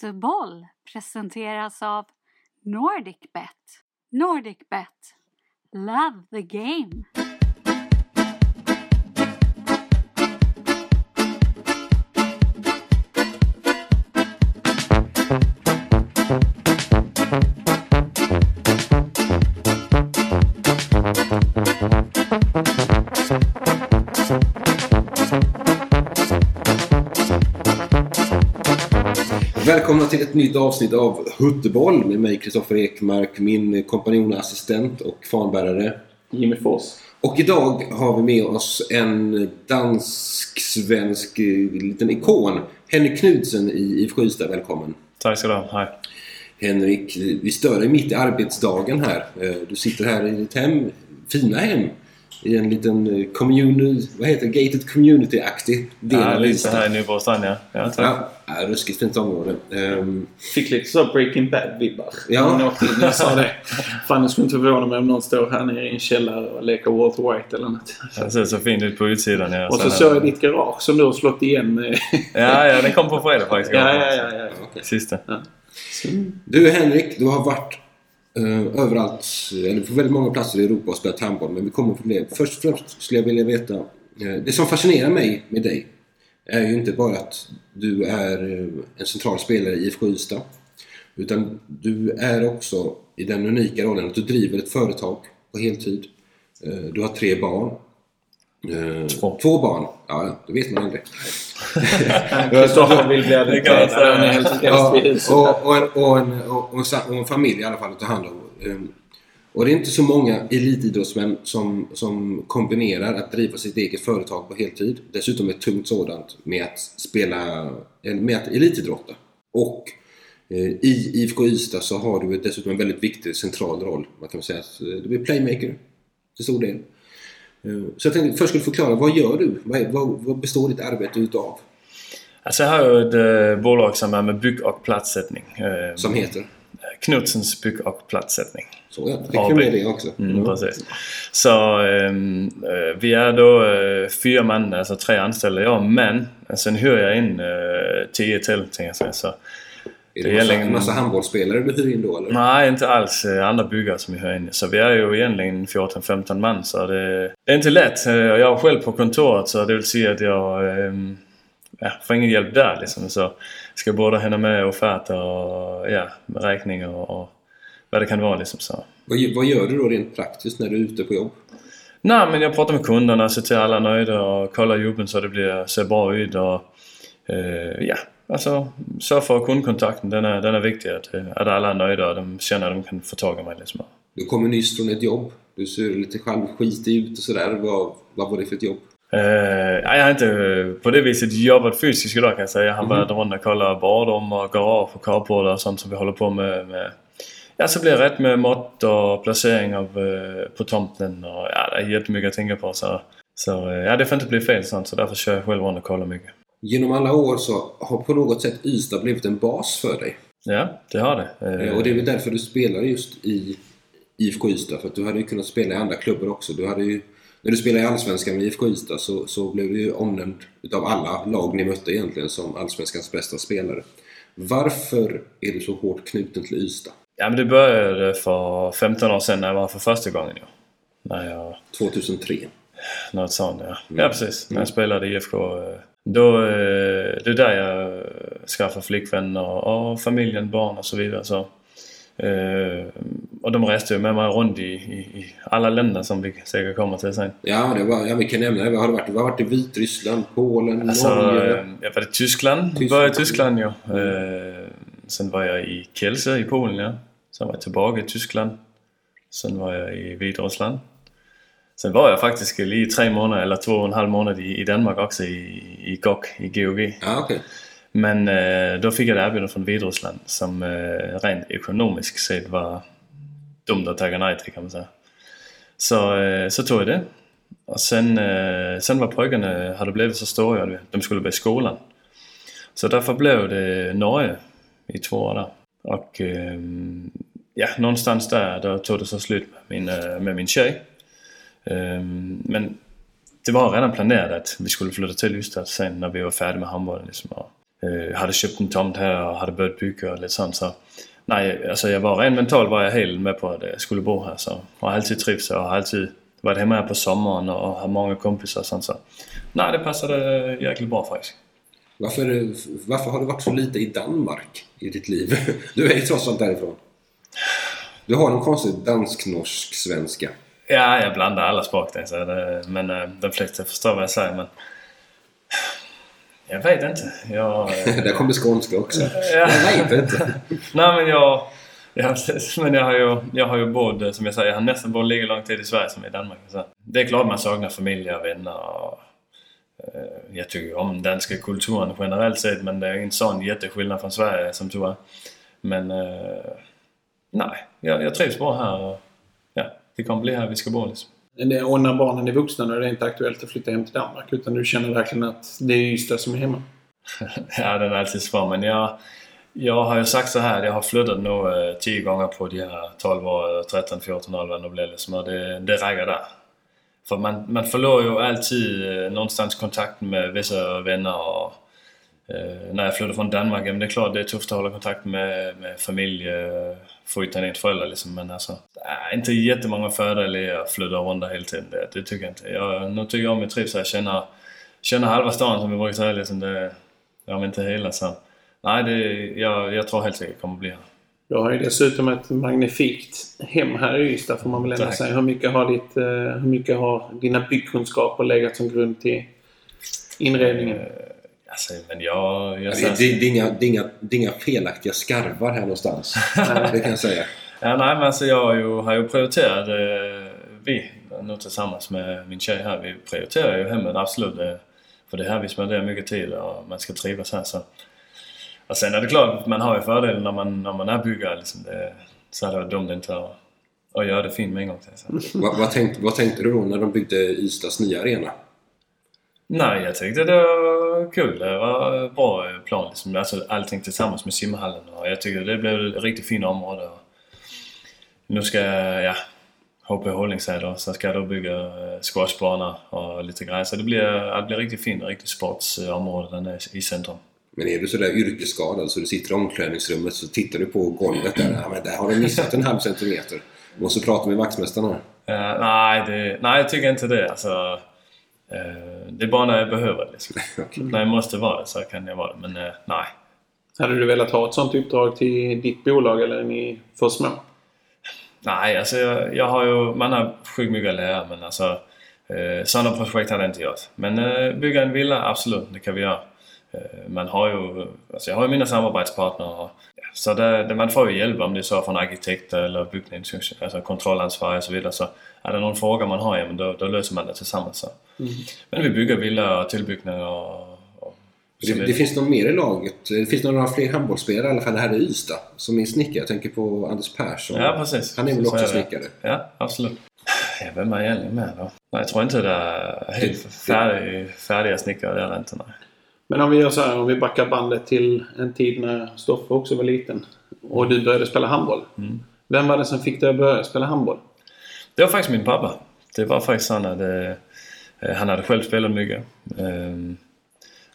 Fotboll presenteras av NordicBet. NordicBet. Love the game. Till ett nytt avsnitt av Hutteboll med mig Kristoffer Ekmark, min kompanjon och assistent och fanbärare. Jimmy Fors. Och idag har vi med oss en dansk-svensk eh, liten ikon. Henrik Knudsen i IFK Ystad. Välkommen! Tack ska du ha. Hej. Henrik, vi stör dig mitt i arbetsdagen här. Eh, Du sitter här i ditt hem, fina hem. I en liten eh, community, vad heter det? gated community-aktig del Ja, av lite här i Nyborgstrand ja. ja. Ja, ja, ruskigt fint område. Ehm, Fick lite så Breaking Bad-vibbar. Ja. När jag. Jag sa det. Fan, det skulle inte förvåna mig om någon står här nere i en källare och leker Walter White eller något. Det ser så fint ut på utsidan. Ja. Och så såg jag ditt garage som du har slått igen med... Ja, ja, den kom på fredag faktiskt. ja, ja, ja. ja. okej. Sista. Du Henrik, du har varit eh, överallt, eh, eller på väldigt många platser i Europa och spelat handboll. Men vi kommer från det. Först och främst skulle jag vilja veta. eh, det som fascinerar mig med dig är ju inte bara att du är eh, en central spelare i IFK Ystad. Utan du är också i den unika rollen att du driver ett företag på heltid. Eh, du har tre barn. Eh, Två. Två barn. Ja, det vet man aldrig. Kristoffer vill bli adopterad. Ja, och, och, en, och, en, och, och, en, sa- och en familj i alla fall att ta hand om. Ehm, Och det är inte så många elitidrottsmän som, som kombinerar att driva sitt eget företag på heltid. Dessutom ett tungt sådant med att spela, med att elitidrotta. Och eh, i IFK Ystad så har du dessutom en väldigt viktig central roll. Man kan säga att eh, du är playmaker till stor del. Eh, Så jag tänkte först skulle förklara, vad gör du? Vad, är- vad, består ditt arbete utav? Altså, jeg har jo et øh, bolag som er med bygg og pladsætning. Øh, Som heter? Knudsens bygg og pladsætning. Så ja, fick vi med det också. Mm, precis. Så øh, vi er då fyra man, altså tre anställda jag, men sen hyr jag in tio till, tänker jag säga. Så, Är Det det massa, en massa handbollsspelare du hyr in då eller? Nej, inte alls øh, andra byggare som vi hyr in. Så vi är ju egentligen 14-15 man, så det, det är inte lätt. Och jag är själv på kontoret, så det vill säga att jag ähm, ja, får ingen hjälp där liksom. Så ska både hända med offerter och ja, räkningar och, och vad det kan vara liksom. Så. Vad, vad gör du då rent praktiskt när du är ute på jobb? Nej, men jag pratar med kunderna, ser till alla är nöjda och kollar jobben så det blir, ser bra ut och eh, ja, alltså sörja för kundkontakten. Den är, den är viktig att, att alla är nöjda och de känner att de kan få tag i mig liksom. Du kommer nyss från ett jobb. Du ser lite halvskitig ut och sådär. Vad, vad var det för ett jobb? Ja, jag har inte på det viset jobbat fysiskt idag kan jag säga. Jag har varit runt och kollat badrum och garage och carportar och sånt som vi håller på med. med. Ja, så blir det rätt med mått och placering av, eh, på tomten och ja, det är jättemycket att tänka på. Så, så eh, ja, det får inte bli fel sånt så därför kör jag själv runt och kollar mycket. Genom alla år så har på något sätt Ystad blivit en bas för dig. Ja, det har det. Eh, Eh, Och det är väl därför du spelar just i IFK Ystad. För att du hade ju kunnat spela i andra klubbar också. Du hade ju, när du spelade i Allsvenskan med IFK Ystad så, så blev du ju omnämnd utav alla lag ni mötte egentligen som Allsvenskans bästa spelare. Varför är du så hårt knuten till Ystad? Ja, men det började för 15 år sedan när jag var för första gången. Ja. När jag 2003. Något sånt ja. Ja precis. När jag spelade i IFK. Då, eh, det är där jag skaffade flickvän och, familjen, barn och så vidare. Så, eh, och de reste ju med mig runt i, i, alla länder som vi säkert kommer till sen. Ja, det var, ja vi kan nämna det. Har du varit? Har varit i Vitryssland, Polen, Alltså, Norge. eh, jag var i Tyskland. Tyskland. Började i Tyskland ja. Eh, sen var jag i Kielce i Polen ja. Sen var jag tillbaka i Tyskland. Sen var jag i Vitryssland. Sen var jag faktiskt i tre månader, eller två och en halv månad i, i Danmark också i, i GOG, i GOG. Ja, okej. Men eh, då fick jag ett erbjudande från Vitryssland som eh, rent ekonomiskt sett var dumt att tacka nej till kan man säga. Så, eh, så tog jag det. Och sen, sen var pojkarna hade blivit så stora, du vet, de skulle börja i skolan. Så därför blev det Norge i två år där. Och ja, någonstans där då tog det så slut med min, med min tjej. Ehm, men det var redan planerat att vi skulle flytta till Ystad sen när vi var färdiga med handbollen. Liksom. Och eh, hade köpt en tomt här och hade börjat bygga och lite sånt. Så, nej, alltså jag var rent mentalt var jag helt med på att jag skulle bo här. Så, och har alltid trivts och har alltid varit hemma här på sommaren och har många kompisar och sånt. Så, nej, det passade jäkligt bra faktiskt. Varför, varför har du varit så lite i Danmark i ditt liv? Du är ju trots allt därifrån. Du har en konstig dansk-norsk-svenska. Ja, jag blandar alla språk så det, men äh, de flesta förstår vad jag säger. Men jag vet inte. Jag, Där kommer skånska också. Ja. Jag vet inte. Nej men jag... jag men jag har ju, jag har ju bott, som jag säger, jag har nästan bott lika lång tid i Sverige som i Danmark. Så det är klart man saknar familj och vänner och... eh, Jag tycker om danska kulturen generellt sett men det är inte sån jätteskillnad från Sverige som tur är. Men... eh, nej, jag, jag trivs bra här och... Det kommer bli här vi ska bo liksom. Och när barnen är vuxna då är det inte aktuellt att flytta hem till Danmark. Utan du känner verkligen att det är Ystad som är hemma. Ja, den är alltid svår. Men jag, jag har ju sagt så här, jag har flyttat nog eh, 10 gånger på de här 12 år, 13, 14 år vad det liksom, och det, det räcker där. För man, man förlorar ju alltid eh, någonstans kontakten med vissa vänner och när jag flyttade från Danmark, men det är klart det är tufft att hålla kontakt med, med familj, eh, förutom inte föräldrar liksom, men alltså, är inte jättemånga fördelar i att flytta runt hela tiden, det, det tycker jag inte. Jag, nu tycker jag om jag trivs här, känner, känner halva stan som vi brukar säga liksom, det, men inte hela så. Nej, det, jag, jag tror helt säkert det kommer bli här. Du har ju dessutom ett magnifikt hem här i Ystad får man väl ändå säga. Hur mycket har, ditt, eh, hur mycket har dina byggkunskaper legat som grund till inredningen? Eh, Alltså, men jag... jag Det, det, det, är inga, det, är inga, det är inga felaktiga skarvar här någonstans. Det kan jag säga. Ja, nej, men alltså jag har ju, har ju prioriterat, eh, vi nu tillsammans med min tjej här, vi prioriterar ju hemmet absolut. Eh, för det är här vi spenderar mycket tid och man ska trivas här så. Och sen är det klart, man har ju fördelen när man, när man är byggare liksom. Det, så hade det varit dumt inte att, att göra det fint med en gång till. Vad, vad, tänkte, vad tänkte du då när de byggde Ystads nya arena? Nej, jag tyckte det var kul. Det var bra plan liksom. Alltså allting tillsammans med simhallen och jag tycker det blev ett riktigt fint område. Och nu ska jag, ja, HP Hållningssäter så ska jag då bygga eh, squashbana och lite grejer. Så det blir, det blir riktigt fint, riktigt sportsområde den är i centrum. Men är du sådär yrkesskadad så du sitter i omklädningsrummet så tittar du på golvet där. Ja, men där har du missat en halv centimeter. Du måste prata med vaktmästaren här. Eh, nej, det, nej, jag tycker inte det. Alltså, eh, det är bara när jag behöver det. Liksom. När jag måste vara det så kan jag vara det. Men eh, nej, Hade du velat ha ett sånt uppdrag till ditt bolag eller är ni för små? Nej, alltså jag, jag har ju... Man har sjukt mycket att lära men alltså... Eh, sådana projekt hade jag inte gjort. Men eh, bygga en villa, absolut, det kan vi göra. Eh, man har ju... Alltså jag har ju mina samarbetspartner och, Så det, man får ju hjälp om det är så från arkitekter eller byggnads, alltså kontrollansvarig och så vidare. Så är det någon fråga man har, ja, men då, då löser man det tillsammans. Så. Men vi bygger villa och tillbyggnad och... och Det, det finns någon mer i laget. Det finns några fler handbollsspelare i alla fall här i Ystad som är snickare. Jag tänker på Anders Persson. Ja, precis. Han är väl Så också snickare? Ja, absolut. Ja, vem är egentligen med då? Nej, jag tror inte det är helt färdig, färdiga snickare, det är det inte. Nej. Men om vi gör så här, om vi backar bandet till en tid när Stoffe också var liten och du började spela handboll. Vem var det som fick dig att börja spela handboll? Det var faktiskt min pappa. Det var faktiskt han hade... eh, Han hade själv spelat mycket. Ehm,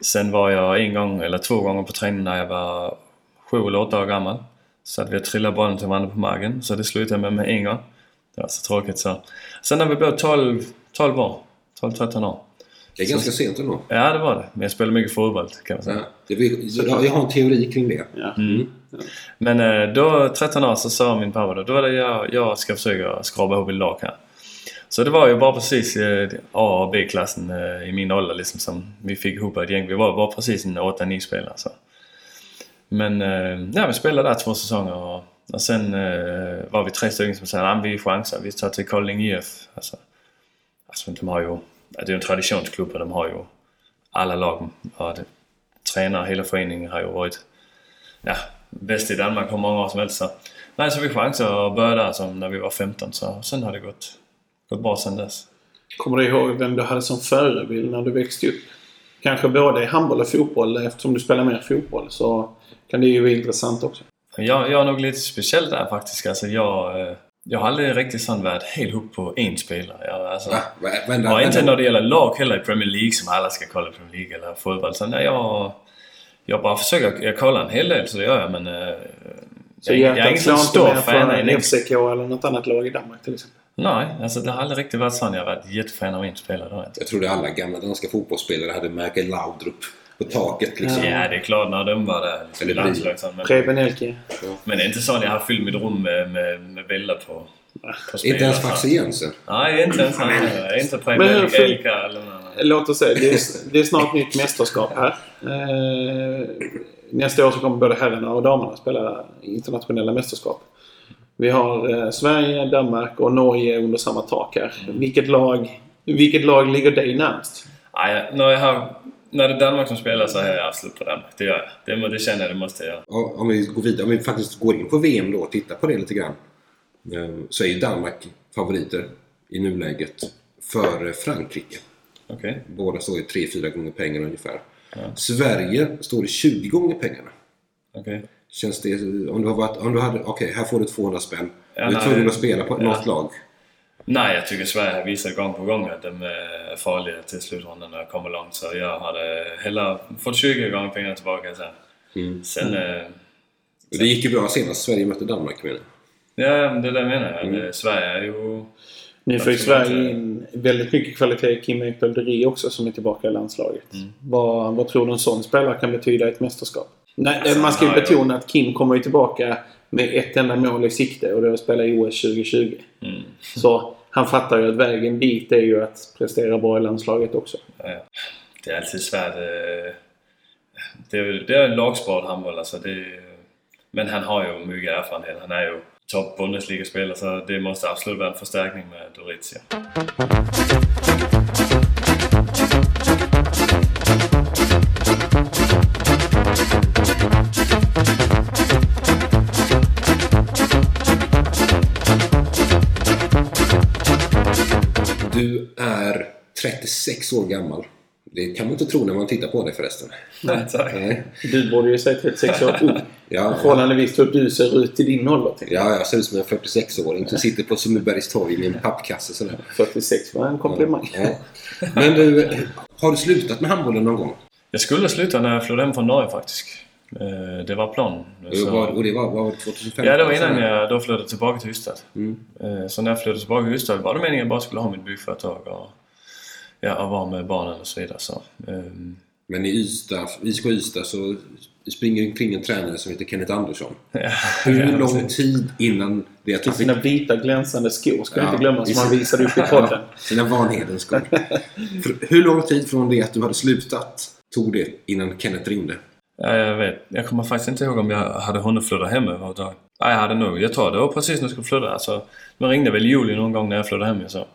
Sen var jag en gång eller två gånger på träning när jag var sju eller åtta år gammal. Så att vi trillade bollen till varandra på marken. Så det slutade med med en gång. Det var så tråkigt så. Sen när vi blev 12, 12 år. 12-13 år. Det är ganska sent ändå. Ja, det var det. Men jag spelade mycket fotboll kan man säga. Ja, det, jag, har en teori kring det. Ja. Men eh, då, 13 år, så sa min pappa då, då var det jag, jag ska försöka skrapa ihop ett lag här. Så det var ju bara precis eh, A och B-klassen eh, i min ålder liksom som vi fick ihop ett gäng. Vi var bara precis en 8-9 spelare så. Men ja, vi spelade där två säsonger och, och sen var vi tre stycken som sa att vi chansar, vi tar till Kolling IF. Alltså, alltså de har ju, ja, det är en traditionsklubb och de har ju alla lag och tränare, hela föreningen har ju varit ja, bäst i Danmark hur många år som helst. Så. Nej, så vi chansade och började där som när vi var 15 så sen har det gått, gått bra sen dess. Kommer du ihåg vem du hade som förebild när du växte upp? Kanske både i handboll och fotboll. Eftersom du spelar mer fotboll så kan det ju vara intressant också. Jag, jag är nog lite speciell där faktiskt. Alltså jag, eh, jag har aldrig riktigt sån varit helt hooked på en spelare. Jag, alltså, Va? Va? Vända, och inte när det gäller lag heller i Premier League som alla ska kolla Premier League eller fotboll. Så nej, jag, Jag bara försöker, jag kollar en hel del så det gör jag men... eh, Så jag, jag är slår sån inte stor fan en FCK eller något annat lag i Danmark till exempel. Nej, alltså det har aldrig riktigt varit sån. Jag har varit jättefan av en spelare. inte. Jag trodde alla gamla danska fotbollsspelare hade Michael Laudrup på taket liksom. Ja, det är klart när de var där. Liksom, Eller men, Preben Elke. men det är inte så att jag har fyllt mitt rum med, med, med bilder på. Inte ens. Faxe Jensen. Nej, inte ens han. Inte Preben Elka eller. Låt oss säga, det är, det är snart nytt mästerskap här. Eh, nästa år så kommer både herrarna och damerna spela internationella mästerskap. Vi har eh, Sverige, Danmark och Norge under samma tak här. Vilket lag, vilket lag ligger dig närmast? Nej, när, jag har, när det är Danmark som spelar så är jag absolut på Danmark. Det gör jag. Det, det känner jag, det måste jag göra. Om vi går vidare, om vi faktiskt går in på VM då och tittar på det lite grann. eh, Så är ju Danmark favoriter i nuläget före Frankrike. Okej. Båda står ju 3-4 gånger pengarna ungefär. Sverige står i 20 gånger pengarna. Okej. Känns det... Om du har varit... Om du hade... Okej, här får du 200 spänn. Ja, du är tvungen att spela på Ja. något lag. Nej, jag tycker Sverige har visat gång på gång att de är farliga till slutrundan när de kommer långt. Så jag hade hellre fått 20 gånger pengarna tillbaka sen. Mm. Sen... eh, Det gick ju bra senast Sverige mötte Danmark menar jag. Ja, det är det jag menar. Mm. Det- Sverige är ju... Nu får ju Absolut. Sverige in väldigt mycket kvalitet i Kim Ekdahl också som är tillbaka i landslaget. Mm. Vad, vad tror du en sån spelare kan betyda i ett mästerskap? Nej, Alltså, man ska ju ju- betona att Kim kommer ju tillbaka med ett enda mål i sikte och det är att spela i OS 2020. Mm. Så han fattar ju att vägen dit är ju att prestera bra i landslaget också. Ja, ja. Det är alltid svårt. Eh, det är, det är en lagsport handboll alltså. Det är, men han har ju mycket erfarenhet. Han är ju topp Bundesliga-spelare så det måste absolut vara en förstärkning med Dorizia. Du är 36 år gammal. Det kan man inte tro när man tittar på dig förresten. Nej, tack. Nej. Du borde ju säga 36 år ung. Ja, Förhållandevis hur du ser ut i din ålder. ja, jag ser ut som en 46-åring som sitter på Sundbybergs torg med en pappkasse sådär. 46 var en komplimang. Ja. Men du, har du slutat med handbollen någon gång? Jag skulle sluta när jag flyttade hem från Norge faktiskt. Eh, Det var planen. Och det var, var det 2015? Ja, det var innan jag då flyttade tillbaka till Ystad. Mm. Eh, Så när jag flyttade tillbaka till Ystad var det meningen att jag bara skulle ha mitt byggföretag och, ja, och vara med barnen och så vidare. Så, ehm, Men i Ystad, ISK Ystad så springer omkring en tränare som heter Kenneth Andersson. ja, Hur ja, lång tid innan det att du fick... Sina vita glänsande skor ska Ja, inte glömmas som han visade upp i podden. Sina Vanhedens skor. Hur lång tid från det att du hade slutat tog det innan Kenneth ringde? Ja, jag vet. Jag kommer faktiskt inte ihåg om jag hade hunnit flytta hem överhuvudtaget. Nej, jag hade nog. Jag tror det var precis när jag skulle flytta. Alltså, de ringde väl i juli någon gång när jag flyttade hem. Sa.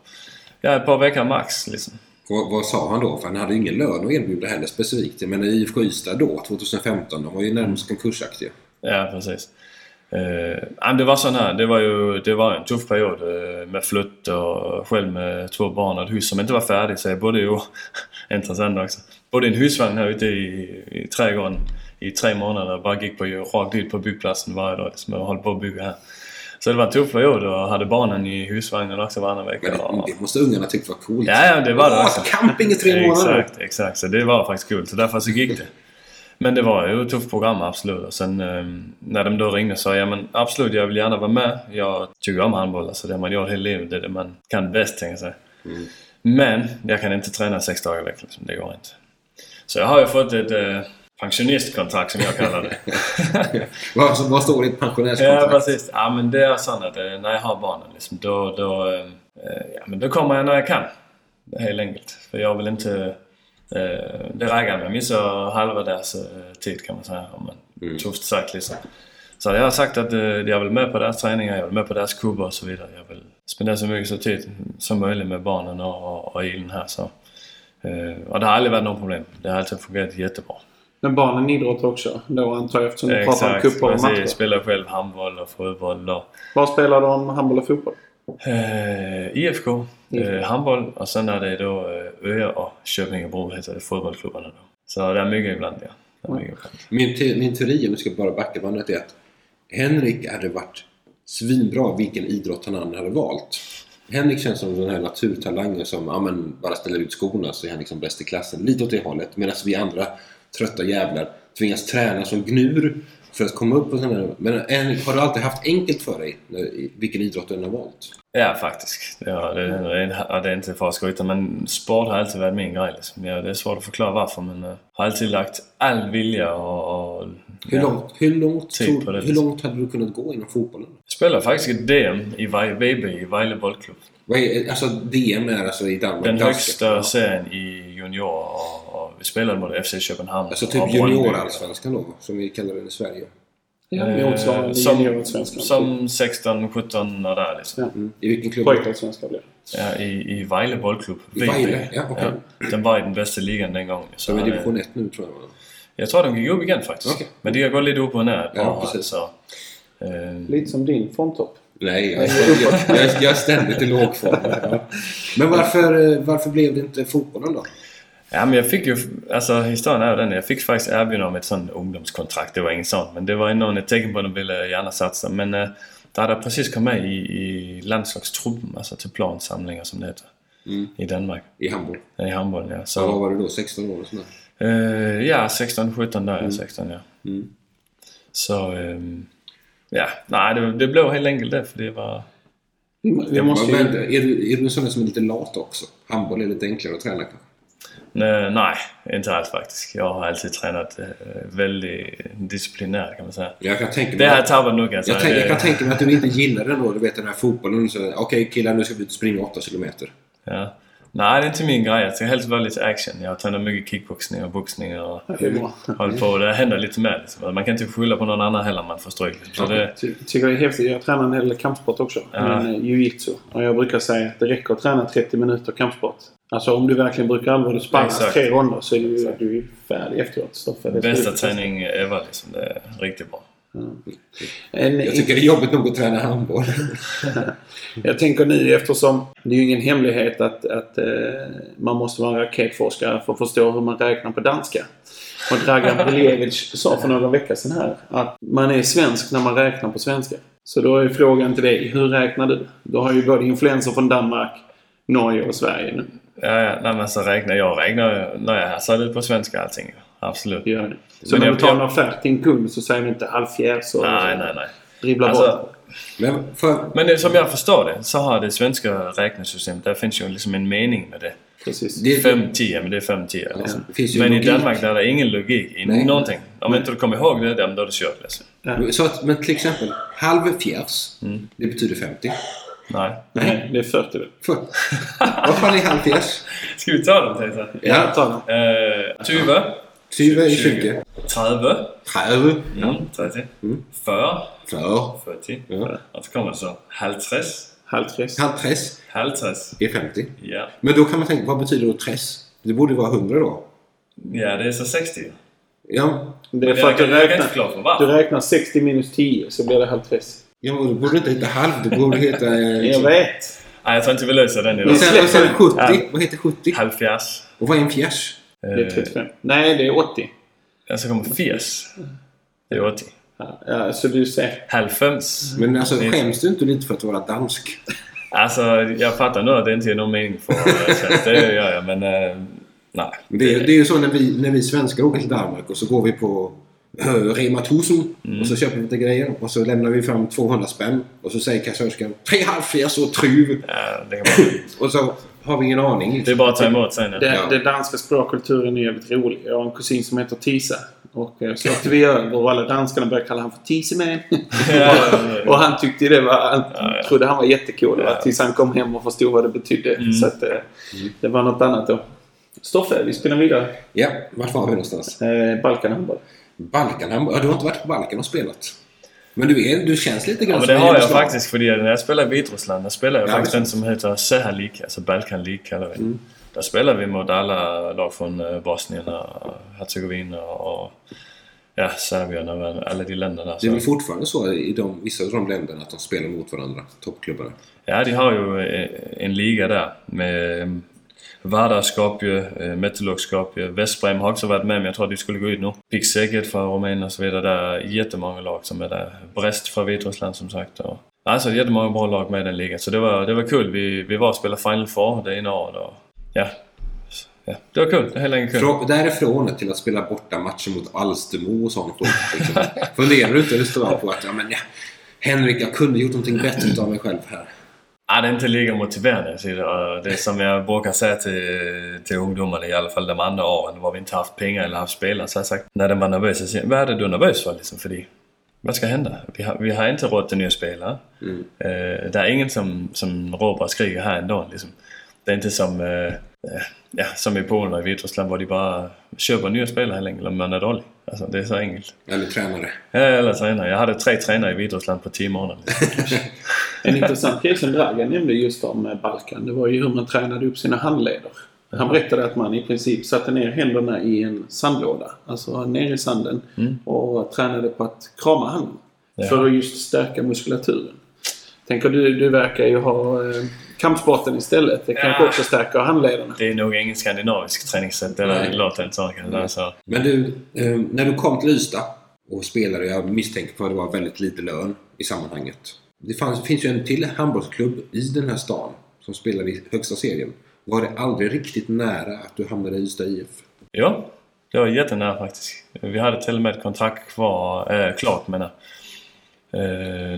Ja, ett par veckor max liksom. Vad, vad sa han då? För han hade ju ingen lön att erbjuda heller specifikt. Menar IFK Ystad då, 2015, de var ju närmast konkursaktiga. Ja, precis. Eh, men det var sån här. Det var ju det var en tuff period eh, med flytt och själv med två barn och ett hus som inte var färdigt. Så jag bodde ju, intressant också, bodde i en husvagn här ute i, i trädgården i tre månader. Bara gick på, rakt ut på byggplatsen varje dag liksom, och höll på att bygga här. Så det var en tuff period och hade barnen i husvagnen också varannan vecka. Men det, och- det måste ungarna tyckt var coolt. Ja, ja, det var det Åh, camping i tre månader! Exakt, exakt. Så det var faktiskt kul. Så därför så gick det. Men det var ju ett tufft program, absolut. Och sen eh, när de då ringde sa jag, men absolut, jag vill gärna vara med. Jag tycker om handboll, alltså det har man gjort hela livet. Det är det man kan bäst, tänker jag säga. Mm. Men jag kan inte träna sex dagar i veckan, liksom. det går inte. Så jag har ju fått ett eh, pensionistkontrakt, som jag kallar det. Vad, vad står i ett Ja, pensionärskontrakt? precis. Ja, men det är så att eh, när jag har barnen, liksom, då, då, eh, ja, men då kommer jag när jag kan. Helt enkelt. För jag vill inte... Eh, det räcker med missa halva deras eh, tid kan man säga. Om man, Mm. Tufft sagt liksom. Så jag har sagt att eh, jag vill med på deras träningar, jag vill med på deras klubbar och så vidare. Jag vill spendera så mycket tid som möjligt med barnen och, och, och här. Så. Eh, och det har aldrig varit något problem. Det har alltid fungerat jättebra. Men barnen idrottar också då antar jag eftersom du pratar om cuper och matcher. Spelar själv handboll och fotboll och Var spelar de handboll och fotboll? Eh, IFK, IFK. Eh, handboll och sen är det då eh, Öja och Köpingebro heter det, fotbollsklubbarna då. Så det är mycket ibland ja. Det är mycket ibland. Min, te, min teori, om vi ska bara backa bandet, är att Henrik hade varit svinbra vilken idrott han än hade valt. Henrik känns som den här naturtalangen som ja, men bara ställer ut skorna så är han liksom bäst i klassen. Lite åt det hållet. Medan vi andra trötta jävlar tvingas träna som gnur för att komma upp på sådana här. Men en, har du alltid haft enkelt för dig vilken idrott du än har valt? Ja, faktiskt. Ja, det, det, ja, det är inte för att skryta, men sport har alltid varit min grej. Liksom. Ja, det är svårt att förklara varför, men jag har alltid lagt all vilja och... och hur, ja. långt, hur, långt, Tid tror, hur långt hade du kunnat gå inom fotbollen? Jag spelade faktiskt ett DM i VB, i Vejle bollklubb. Alltså DM är alltså i Danmark? Den högsta Ja. serien i junior och, och vi spelade mot FC Köpenhamn. Alltså typ juniorallsvenskan då, som vi kallar den i Sverige. Ja, Eh, som, som 16, 17 och där liksom. Ja. Mm. I vilken klubb? Pojkallsvenska blir det. Ja, i, i Vejle bollklubb. I Vejle? Ja, okej. Den var i den bästa ligan den gången. Så han är- division 1 nu tror jag. Jag tror de gick upp igen faktiskt. Okej. Men det har gått lite upp och ner. Ja, bara, precis. Så, eh, Lite som din formtopp. Nej, jag, jag, jag, jag är ständigt i lågform. Ja. Men varför, eh, varför blev det inte fotbollen då? Ja men jag fick ju, alltså historien är den, jag fick faktiskt erbjudande om ett sånt ungdomskontrakt. Det var inget sånt. Men det var ändå ett tecken på att de ville gärna satsa. Men eh, där hade jag precis kommit med i, i landslagstruppen, alltså till plansamlingar som det heter. Mm. I Danmark. I handboll? I handboll ja. Så vad Så, var du då? 16 år och sådär? Eh, ja 16, 17 där ja. 16 ja. Mm. Så, ehm, ja. Nej det, det blev helt enkelt det för det var... Vi måste Men, ju... är, du, är du en sån som är lite lat också? Handboll är lite enklare att träna kanske? Nej, nej, inte alls faktiskt. Jag har alltid tränat eh, väldigt disciplinärt kan man säga. Jag kan tänka mig, Det här tabbat nog alltså. jag, tänk, jag kan tänka mig att du inte gillar det då. Du vet den här fotbollen. så, Okej killar, nu ska vi ut och springa 8 kilometer. Ja. Nej, det är inte min grej. Jag ska helst vara lite action. Jag har tränat mycket kickboxning och boxning och hållit på. Det händer lite mer. Liksom. Man kan inte skylla på någon annan heller om man får stryk. Liksom. Så det, Ty- Tycker det är häftigt. Jag tränar en hel del kampsport också. Ja. Men eh, jiu-jitsu. Och jag brukar säga att det räcker att träna 30 minuter kampsport. Alltså om du verkligen brukar allvar och sparras tre ronder så är du, du är färdig efteråt. Bästa träning ever liksom. Det är riktigt bra. En, Jag tycker det är jobbigt nog att träna handboll. Jag tänker nu eftersom det är ju ingen hemlighet att, att eh, man måste vara raketforskare för att förstå hur man räknar på danska. Och Dragan Briljevic sa för några veckor sedan här att man är svensk när man räknar på svenska. Så då är frågan till dig, hur räknar du? Du har ju både influenser från Danmark, Norge och Sverige nu. Ja, ja. Nej, men så räknar jag räknar när jag sa det på svenska allting. Absolut. Gör det. Så Men när jag- du tar en offert till en kund så säger du inte halvfjärs och Nej, nej, nej. dribblar bort. Alltså, Men för, men som jag förstår det så har det svenska räknesystemet, där finns ju liksom en mening med det. Precis. det, 5-10, men det är 5-10 liksom. Men i logik. Danmark där är det ingen logik i Nej. någonting. Om inte du kommer ihåg det, då är det kört liksom. Så att, men till exempel, halv fjärs, Mm. det betyder 50. Nej. Nej, det är 40 det. För, vad fan är halv fjärs? Ska vi ta dem jag? Ja, ta. Eh, 20. 20 är 20. 30. 30. Mm, 30. Mm. 40. För. 40. Ja. Och så kommer det så 50. Halvtress. Halv tress 50. är 50. Ja. Men då kan man tänka, vad betyder då tress? Det borde vara 100 då. Ja, det är så 60. Ja, Det är för att du räknar, du räknar 60 minus 10 så blir det halvtress. ja men då borde det inte heta halv, det borde heta... eh, Jag vet. Nej, jag tror inte vi löser den Och idag. sen, och sen 70. Ja. Vad heter 70? Halvfjärs. Och vad är en fjärs? Det är Eh, 35. Nej, det är 80. och så kommer fjärs. Det är 80. Ja, så du ser. Halvfems. Men alltså skäms du inte lite för att vara dansk? Alltså, jag fattar nu att det inte är någon mening för eh, svensk. Det gör jag, men... Eh, nej. Det, är- det är ju så när vi, när vi svenskar åker till Danmark och så går vi på äh, Rema 1000 Mm. och så köper vi lite grejer och så lämnar vi fram 200 spänn och så säger kassörskan tre halvfjärs och truv Ja, det, kan man, och så har vi ingen aning. liksom. det är bara att ta emot sen. Ja. Det, Ja. Den danska språkkulturen är jävligt rolig. Jag har en kusin som heter Tisa. Och eh, så åkte vi över och alla danskarna började kalla honom för Tiseman. och han tyckte det var... Han trodde han var jättecool. Ja. Tills han kom hem och förstod vad det betydde. Mm. Så att, eh, det var något annat då. Stoffe, vi spelar vidare. Ja, vart var vi någonstans? Eh, Balkanhandboll. Balkan. Han, ja, du har inte varit på Balkan och spelat? Men du, är, du känns lite grann Ja, men det har jag faktiskt. För när jag spelar i Vitryssland, där spelar jag Ja, faktiskt den som heter Seha League, alltså Balkan League kallar vi Mm. Där spelar vi mot alla lag från eh, Bosnien och Herzegovina och ja, Serbien och alla de länderna. Det är väl fortfarande så i de, vissa av de länderna att de spelar mot varandra, toppklubbarna? ja, de har ju eh, en liga där med Vardar Skopje, eh, øh, Metalurg Skopje, Veszprem har också varit med men jag tror att de skulle gå ut nu. Big Szeged från Rumänien och så vidare. Det är jättemånga lag som är där. Brest från Vitryssland som sagt. Och, alltså jättemånga bra lag med i den ligan. Så det var, det var kul. Vi, vi var och spelade Final Four det ena året och ja. ja, det var kul. Det är helt enkelt kul. Frå, därifrån till att spela borta matcher mot Alstermo och sånt skit. Liksom. Funderar du inte just då på att ja, men, ja, Henrik, jag kunde gjort någonting bättre av mig själv här. Ja, det är inte lika motiverande. det- Det som jag brukar säga till, till ungdomarna, i alla fall de andra åren, var vi inte haft pengar eller haft spelare, så har jag sagt när de var nervösa, så vad är det du är nervös för liksom? För vad ska hända? Vi har, vi har inte råd till nya spelare. Mm. Eh, det är ingen som, som ropar och skriker här ändå. Liksom. Det är inte som, eh, ja, som i Polen och i Vitryssland, var de bara köper nya spelare helt enkelt om man är dålig. Alltså, det är så enkelt. Eller tränare. Ja, eller tränare. Jag hade tre tränare i Vitryssland på tio månader. En intressant grej som Dragan nämnde just om eh, Balkan, det var ju hur man tränade upp sina handleder. Han berättade att man i princip satte ner händerna i en sandlåda, alltså ner i sanden, och tränade på att krama handen. Ja. För att just stärka muskulaturen. Tänker du, du verkar ju ha eh, kampsporten istället. Det kanske Ja. också stärker handlederna. Det är nog ingen skandinavisk träningssätt. Eller Nej. det låter inte så. Alltså, Men du, eh, när du kom till Ystad och spelade, jag misstänker på att det var väldigt lite lön i sammanhanget. Det fanns, finns ju en till handbollsklubb i den här stan som spelar i högsta serien. Var det aldrig riktigt nära att du hamnade i Ystad IF? ja, det var jättenära faktiskt. Vi hade till och med ett kontrakt kvar, äh, klart menar eh,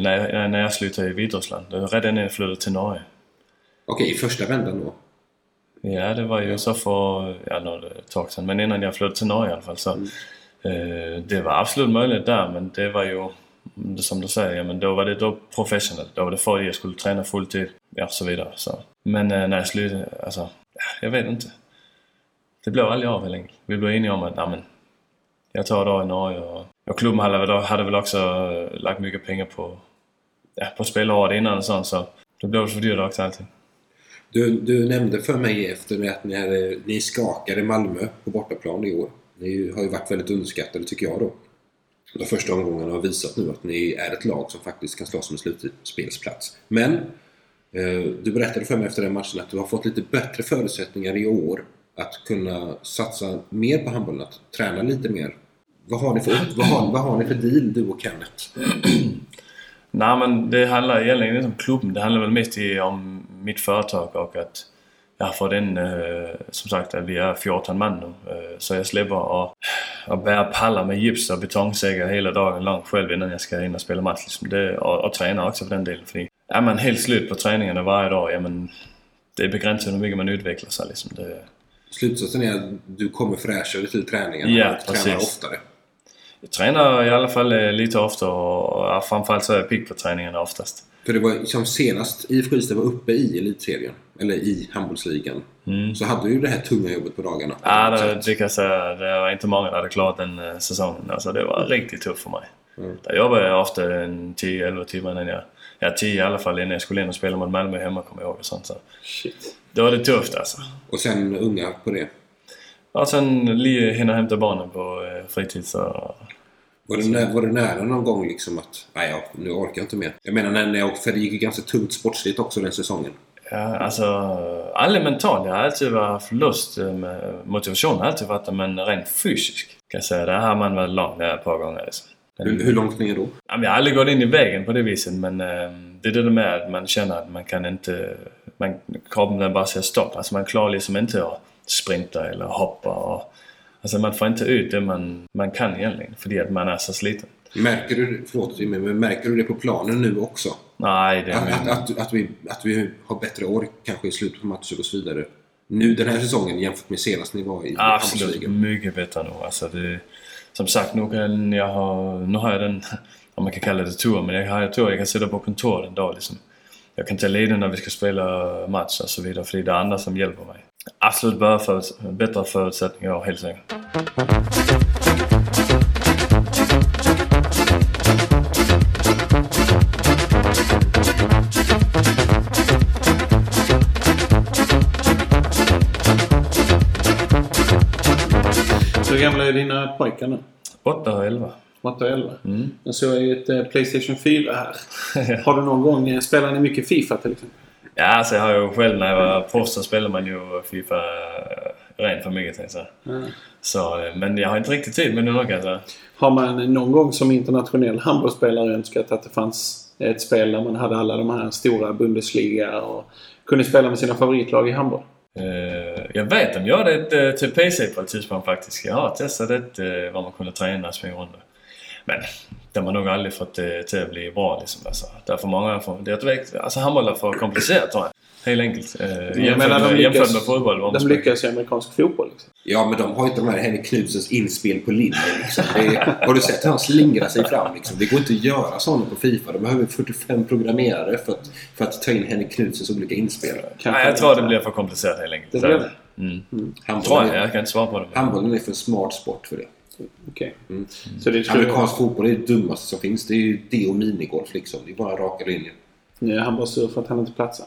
när, jag- när jag slutade i Vitryssland. Det Redan innan jag flyttade till Norge. Okej, i första vändan då. Ja, det var ju så för ja, nu ett tag sedan. Men innan jag flyttade till Norge i alla fall så. Eh, det var absolut möjligt där men det var ju som du säger, ja, men då var det då professionellt. Då var det för att jag skulle träna fulltid. Ja, så vidare. Så. Men eh, när jag slutade, alltså, ja, jag vet inte. Det blev aldrig av helt enkelt. Vi blev eniga om att, nej men, jag tar då i Norge och, och klubben hade, hade väl också eh, lagt mycket pengar på, ja, på spelåret innan och sånt så det blev för dyrt också allting. Du, du nämnde för mig efter det att ni, hade, ni skakade Malmö på bortaplan i år. Ni har ju varit väldigt underskattade tycker jag då. De första omgångarna har visat nu att ni är ett lag som faktiskt kan slåss om en slutspelsplats. Men eh, du berättade för mig efter den matchen att du har fått lite bättre förutsättningar i år att kunna satsa mer på handbollen, att träna lite mer. Vad har ni för, vad har, vad har ni för deal du och Kenneth? Nej men det handlar egentligen inte om klubben. Det handlar väl mest om mitt företag och att jag har fått in, eh, som sagt, att vi är 14 man nu. Eh, så jag slipper att, att bära pallar med gips och betongsäckar hela dagen lång själv innan jag ska in och spela match. Liksom. Det, och, och träna också för den delen. För är man helt slut på träningarna varje dag, ja men det är begränsat hur mycket man utvecklar sig. Liksom. Det, Slutsatsen är att du kommer fräschare till träningarna Ja, och tränar precis. oftare. Jag tränar i alla fall eh, lite ofta och, framförallt så är jag pigg på träningarna oftast. För det var som senast IFK Ystad var uppe i elitserien, eller i handbollsligan, så hade du ju det här tunga jobbet på dagarna. Ja, det, det kan jag säga. Det var inte många som hade klarat den eh, säsongen. Alltså, det var riktigt tufft för mig. Mm. Där jobbade jag ofta en 10-11 timmar innan jag... Ja, 10 i alla fall innan jag skulle in och spela mot Malmö hemma, kommer jag ihåg. Och sånt, så. Shit. Då var det tufft alltså. Och sen unga på det. Och sen hinna hämta barnen på eh, fritid så... Var det, nä- var det nära någon gång liksom att nej, ja, nu orkar jag inte mer? Jag menar, när, jag, för det gick ju ganska tungt sportsligt också den säsongen. Ja, alltså... Aldrig mentalt. Jag har alltid varit lust. eh, Med, motivation har alltid varit men rent fysiskt kan jag säga. Där har man varit långt där ett par gånger. Liksom. Men- Hur, hur långt ner då? Ja, jag har aldrig gått in i vägen på det viset men eh, det är det med att man känner att man kan inte... Man, kroppen bara säger stopp. Alltså man klarar liksom inte att sprinta eller hoppa. Och, alltså man får inte ut det man, man kan egentligen för att man är så sliten. Märker du, förlåt Jimmy, men märker du det på planen nu också? Nej, det Att, att, att, att, vi, att vi har bättre ork kanske i slutet på matcher och så vidare. Nu den här säsongen jämfört med senast ni var i absolut mycket bättre nu. Alltså det, som sagt, nu, kan jag ha, nu har jag den, om man kan kalla det tur, men jag har tur jag kan sitta på kontoret en dag liksom. Jag kan ta ledningen när vi ska spela match och så vidare, för det är andra som hjälper mig. Absolut bara för, bättre förutsättningar, helt säkert. Hur gamla är dina pojkar nu? 8 och 11. 8 och 11? Mm. Jag såg ju ett eh, Playstation 4 här. Har du någon gång... eh, Spelar ni mycket Fifa till exempel? Ja, alltså jag har ju själv när jag var proffs så spelade man ju Fifa rent för mycket tänkte jag. Ja. Så, eh, men jag har inte riktigt tid med det nu kan säga. Har man någon gång som internationell handbollsspelare önskat att det fanns ett spel där man hade alla de här stora Bundesliga och kunde spela med sina favoritlag i handboll? Eh, jag vet de gör det eh, till PC på ett tidspunkt faktiskt. Jag har testat det eh, vad man kunde träna och springa runt. Men de har nog aldrig fått det till att bli bra liksom. Alltså, därför många får, det är alltså handboll är för komplicerat tror jag. Helt enkelt. Eh, jämfört, menar, de med, lyckas- jämfört med fotboll. De lyckas i amerikansk fotboll. Liksom. Ja, men de har inte de här Henrik Knutsens inspel på linjen. Liksom. Det är, har du sett hur han slingrar sig fram? Liksom? Det går inte att göra sådana på Fifa. De behöver 45 programmerare för att, för att ta in Henrik Knutsens olika inspel. Kanske Nej, jag tror inte. det blir för komplicerat helt enkelt. Det blir det? Mm. Jag. Handbollen, Jag kan inte svara på det. handbollen är för smart sport för det. Okej. Mm. Så det tror jag... Amerikansk fotboll är det dummaste som finns. Det är ju det och minigolf liksom. Det är bara raka linjer. Nu är han bara sur för att han inte platsar.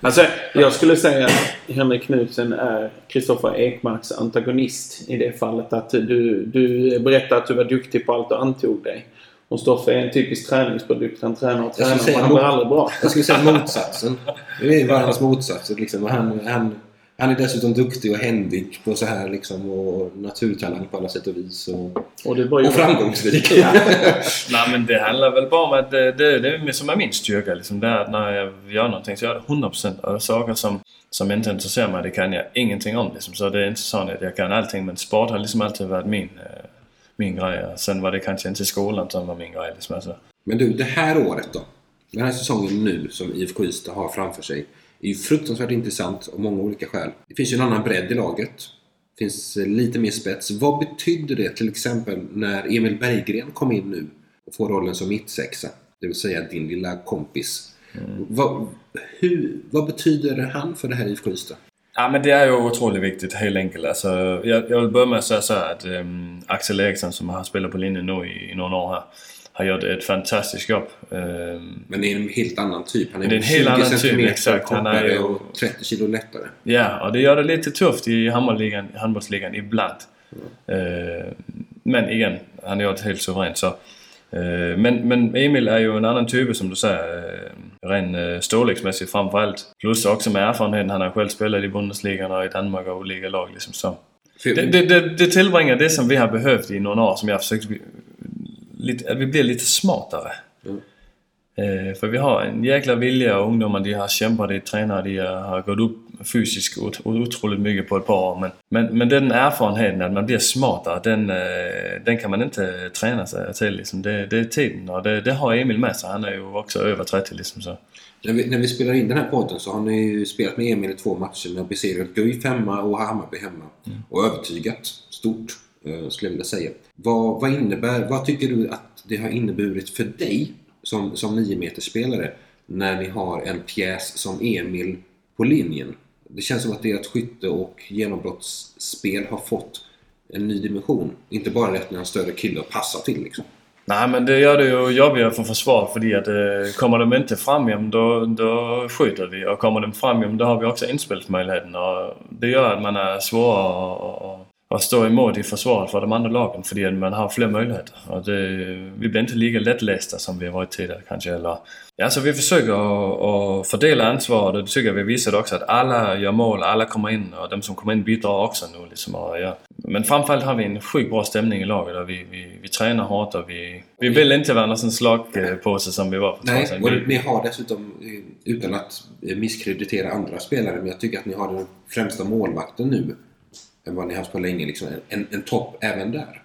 Alltså, jag skulle säga att Henrik Knutsen är Kristoffer Ekmarks antagonist i det fallet. Att du, du berättade att du var duktig på allt och antog dig. Och Stoffe är en typisk träningsprodukt. Han tränar och tränar men han blir mot- aldrig bra. Jag skulle säga motsatsen. Det är varandras motsatser. Liksom. Och Han, han, han är dessutom duktig och händig på så här liksom, och naturtalang på alla sätt och vis. Och, Och, och framgångsrik. Nej men det handlar väl bara om att det, det, det är som är min styrka. Liksom. Det är att när jag gör någonting så gör jag det 100%. Och saker som, som inte intresserar mig, det kan jag ingenting om. Liksom. Så det är inte så att jag kan allting. Men sport har liksom alltid varit min, eh, min grej. Sen var det kanske inte skolan som var min grej. Liksom. Alltså. Men du, det här året då? Den här säsongen nu som IFK Ystad har framför sig är ju fruktansvärt intressant av många olika skäl. Det finns ju en annan bredd i laget. Det finns lite mer spets. Vad betyder det till exempel när Emil Berggren kom in nu och får rollen som mittsexa? Det vill säga din lilla kompis. Vad, hur, vad betyder han för det här IFK Ystad? Ja men det är ju otroligt viktigt helt enkelt. Alltså, jag, jag vill börja med att säga så här att um, Axel Eriksson som har spelat på linjen nu i, i några år här har gjort ett fantastiskt jobb. Ehm, Men det är en helt annan typ. Han är, Det är en helt 20 annan typ. Han är kortare ju- och 30 kilo lättare. Ja, och det gör det lite tufft i handbollsligan, handbollsligan ibland. Eh, men igen, han har gjort helt suveränt så. Eh, men, men Emil är ju en annan typ som du säger. Uh, ren uh, storleksmässigt framförallt. Plus också med erfarenheten. Han har själv spelat i Bundesligan och i Danmark och olika lag liksom så. Det, det, det, det tillbringar det som vi har behövt i några år som jag har försökt lite, vi blir lite smartare. Mm. Eh, för vi har en jäkla vilja och ungdomar de har kämpat, de tränar, de har gått upp fysiskt ot- otroligt mycket på ett par år. Men, men, men den erfarenheten att man blir smartare, den, eh, den kan man inte träna sig till. Liksom. Det, det är tiden och det, det har Emil med sig. Han är ju också över 30 liksom. Så. När vi, när vi spelar in den här podden så har ni ju spelat med Emil i två matcher. Ni har besegrat Guif hemma och Hammarby hemma. Och övertygat stort, eh, skulle jag vilja säga. Vad, vad innebär, vad tycker du att det har inneburit för dig som, som 9 spelare när ni har en pjäs som Emil på linjen? Det känns som att ert skytte och genombrottsspel har fått en ny dimension. Inte bara rätt när en större kille att passa till liksom. Nej men det gör det ju jobbigare för försvar för att eh, kommer de inte fram igen då, då skjuter vi och kommer de fram igen då har vi också inspelsmöjligheten och det gör att man är svårare att- att- stå emot i försvaret för de andra lagen för att man har fler möjligheter. Och det, vi blir inte lika lättlästa som vi har varit tidigare kanske. Eller, ja, så vi försöker att, att fördela ansvaret och det tycker jag vi visade också att alla gör mål, alla kommer in och de som kommer in bidrar också nu. Liksom, och, ja. Men framförallt har vi en sjukt bra stämning i laget och vi, vi, vi tränar hårt och vi, vi vill inte vara någon slagpåse som vi var år Nej, och Vi- ni har dessutom, eh, utan att misskreditera andra spelare, men jag tycker att ni har den främsta målvakten nu vad ni haft på länge. Liksom. En, en topp även där.